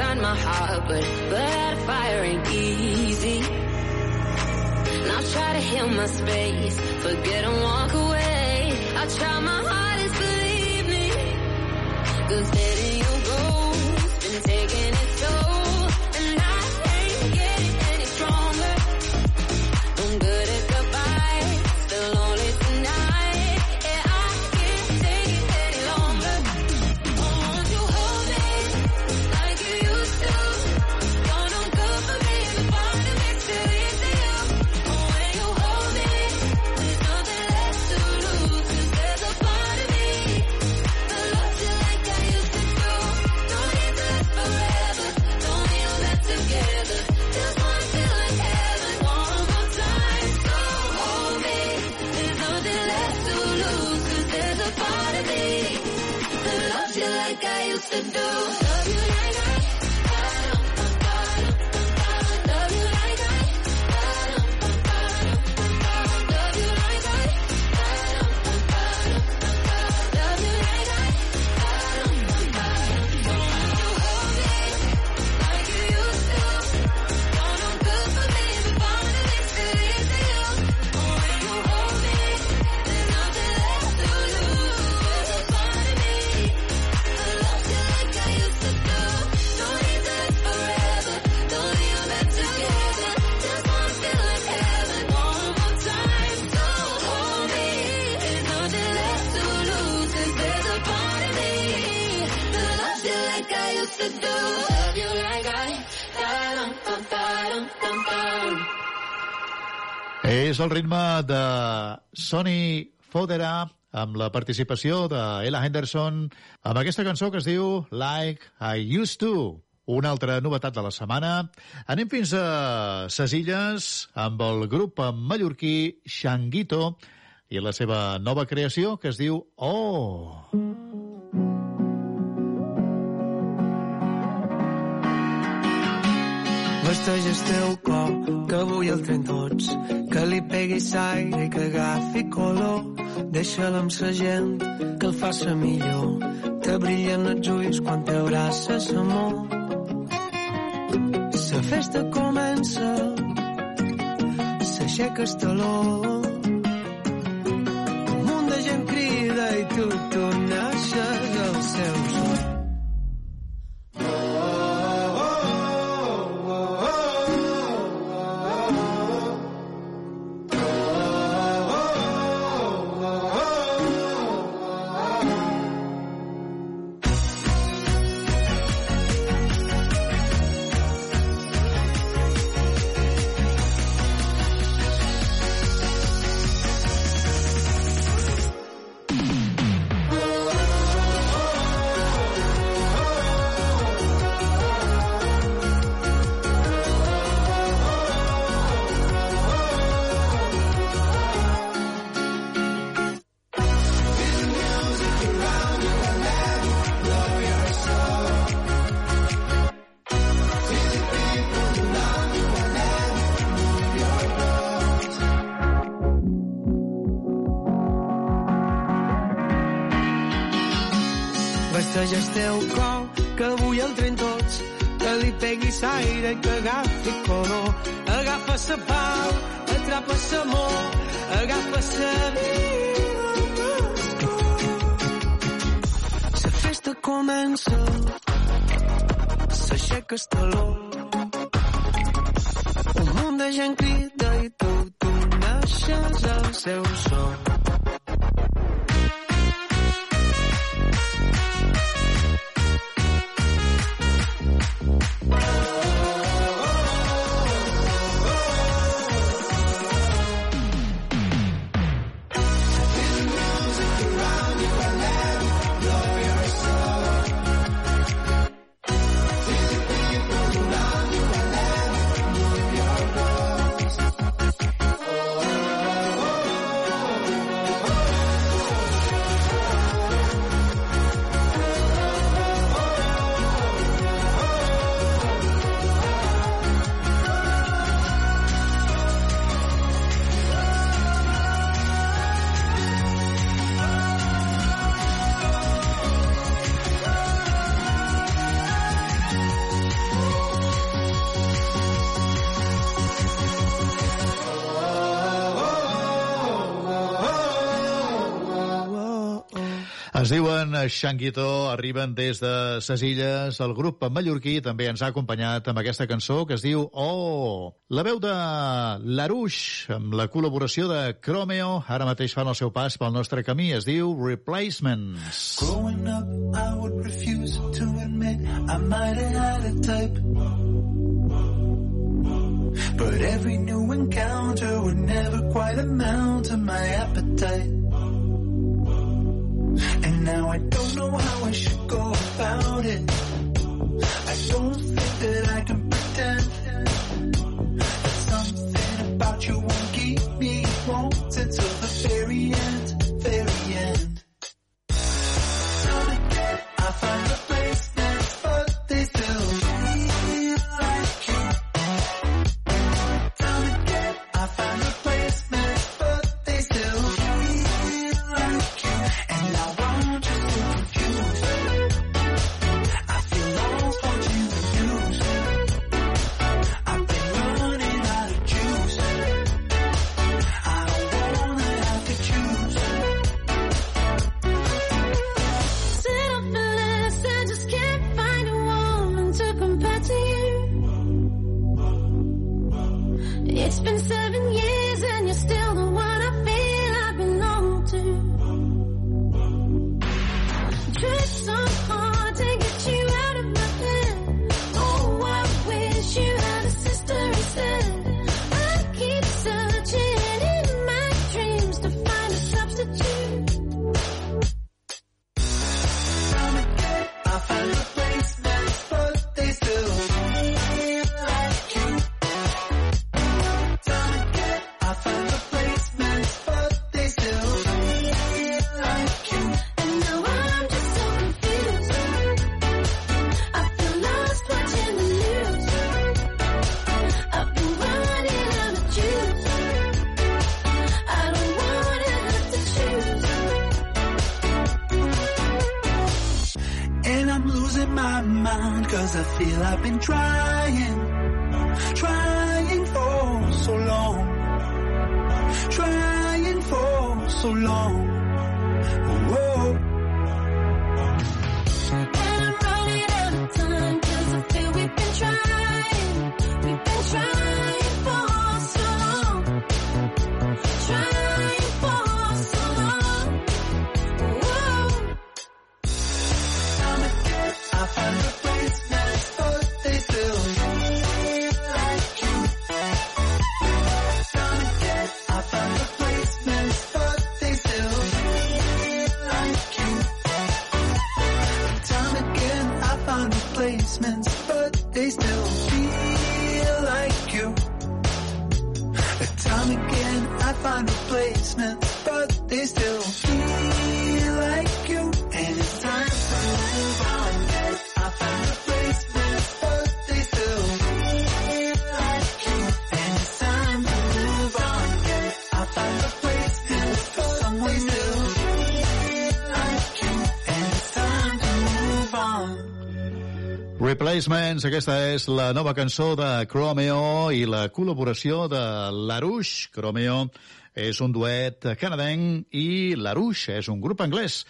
inside my heart, but that fire ain't easy. And I'll try to heal my space, forget and walk away. I try my hardest, believe me. Cause letting you go, been taking it to do. al ritme de Sonny Fodera amb la participació de Ella Henderson amb aquesta cançó que es diu Like I Used To. Una altra novetat de la setmana. Anem fins a ses illes amb el grup mallorquí Xanguito i la seva nova creació que es diu Oh! festeges teu cor, que avui el tren tots. Que li peguis aire i que agafi color. Deixa'l amb sa gent, que el faça millor. Te brillen els ulls quan t'abraces, amor. Sa festa comença, s'aixeca el taló. Un munt de gent crida i tu, tu Es diuen Xanguito, arriben des de ses illes. El grup mallorquí també ens ha acompanyat amb aquesta cançó que es diu Oh! La veu de Larouche, amb la col·laboració de Chromeo, ara mateix fan el seu pas pel nostre camí, es diu Replacements. Growing up, I would refuse to admit I might have had a type. But every new encounter would never quite amount to my appetite. And now I don't know how I should go about it. I don't think that I can pretend. But something about you won't Replacements, aquesta és la nova cançó de Chromeo i la col·laboració de Larouche. Chromeo és un duet canadenc i Larouche és un grup anglès.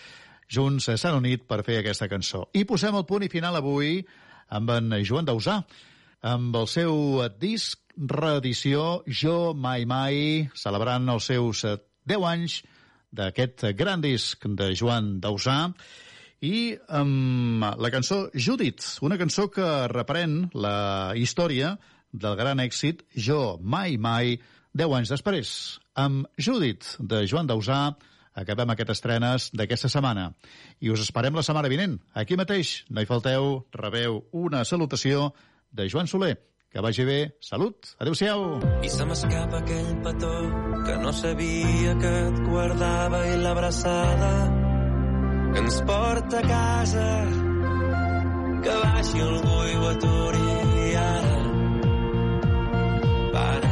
Junts s'han unit per fer aquesta cançó. I posem el punt i final avui amb en Joan Dausà, amb el seu disc reedició Jo Mai Mai, celebrant els seus eh, 10 anys d'aquest gran disc de Joan Dausà, i amb la cançó Judith, una cançó que reprèn la història del gran èxit Jo Mai Mai, 10 anys després. Amb Judith, de Joan Dausà, acabem aquestes estrenes d'aquesta setmana. I us esperem la setmana vinent. Aquí mateix, no hi falteu, rebeu una salutació de Joan Soler. Que vagi bé. Salut. Adéu-siau. I se m'escapa aquell petó que no sabia que et guardava i l'abraçada que ens porta a casa que baixi algú i ho aturi ara para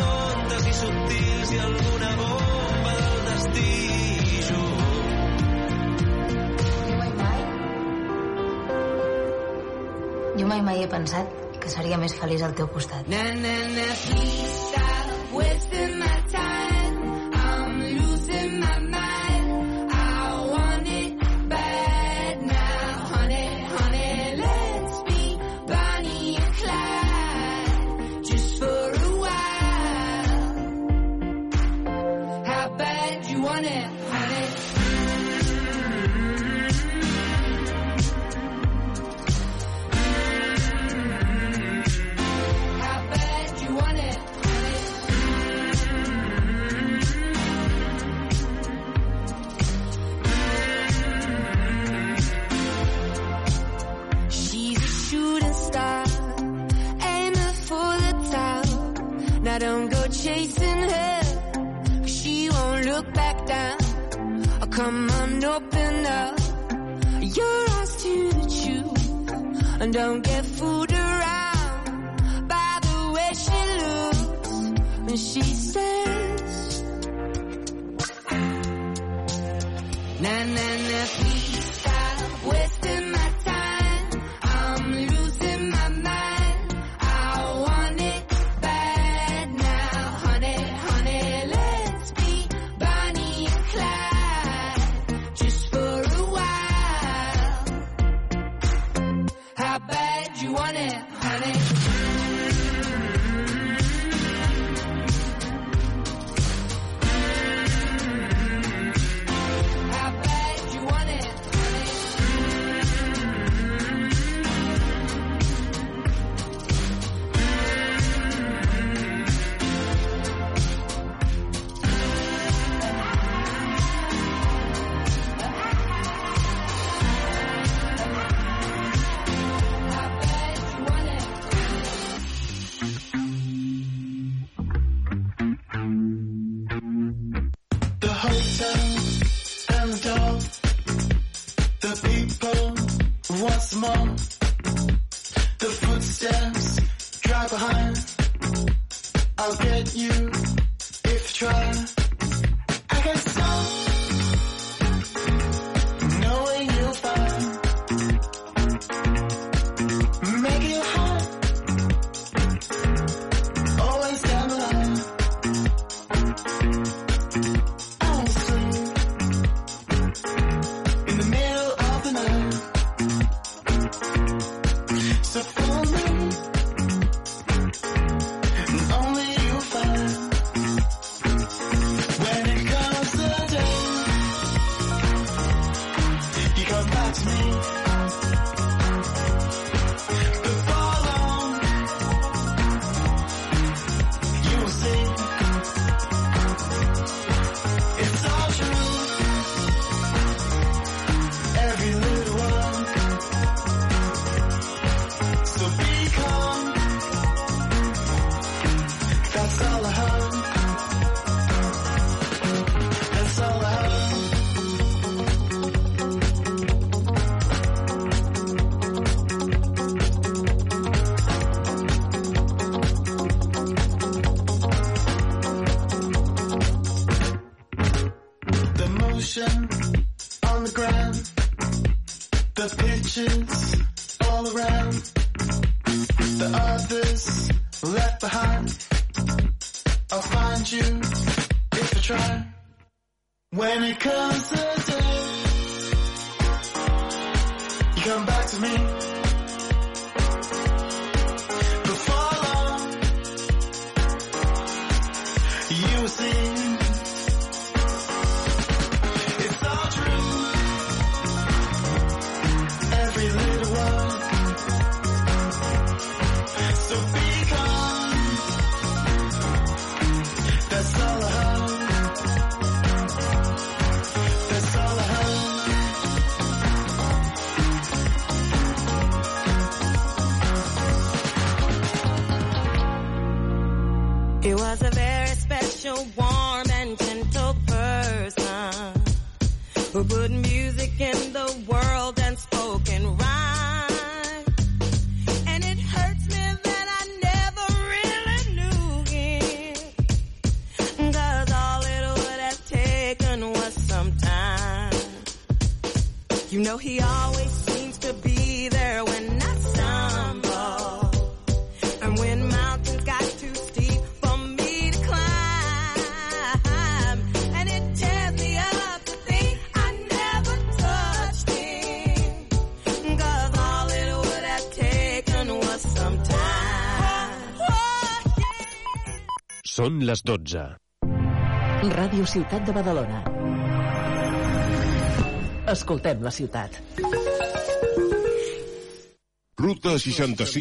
tontes i subtils i alguna bomba del destí. Jo mai mai jo mai mai he pensat que seria més feliç al teu costat. Na, na, na, please stop wasting my time. love. You're asked to choose, and don't get fooled around by the way she looks and she says, "Na na na, please." Són les 12. Ràdio Ciutat de Badalona. Escoltem la ciutat. Ruta 66.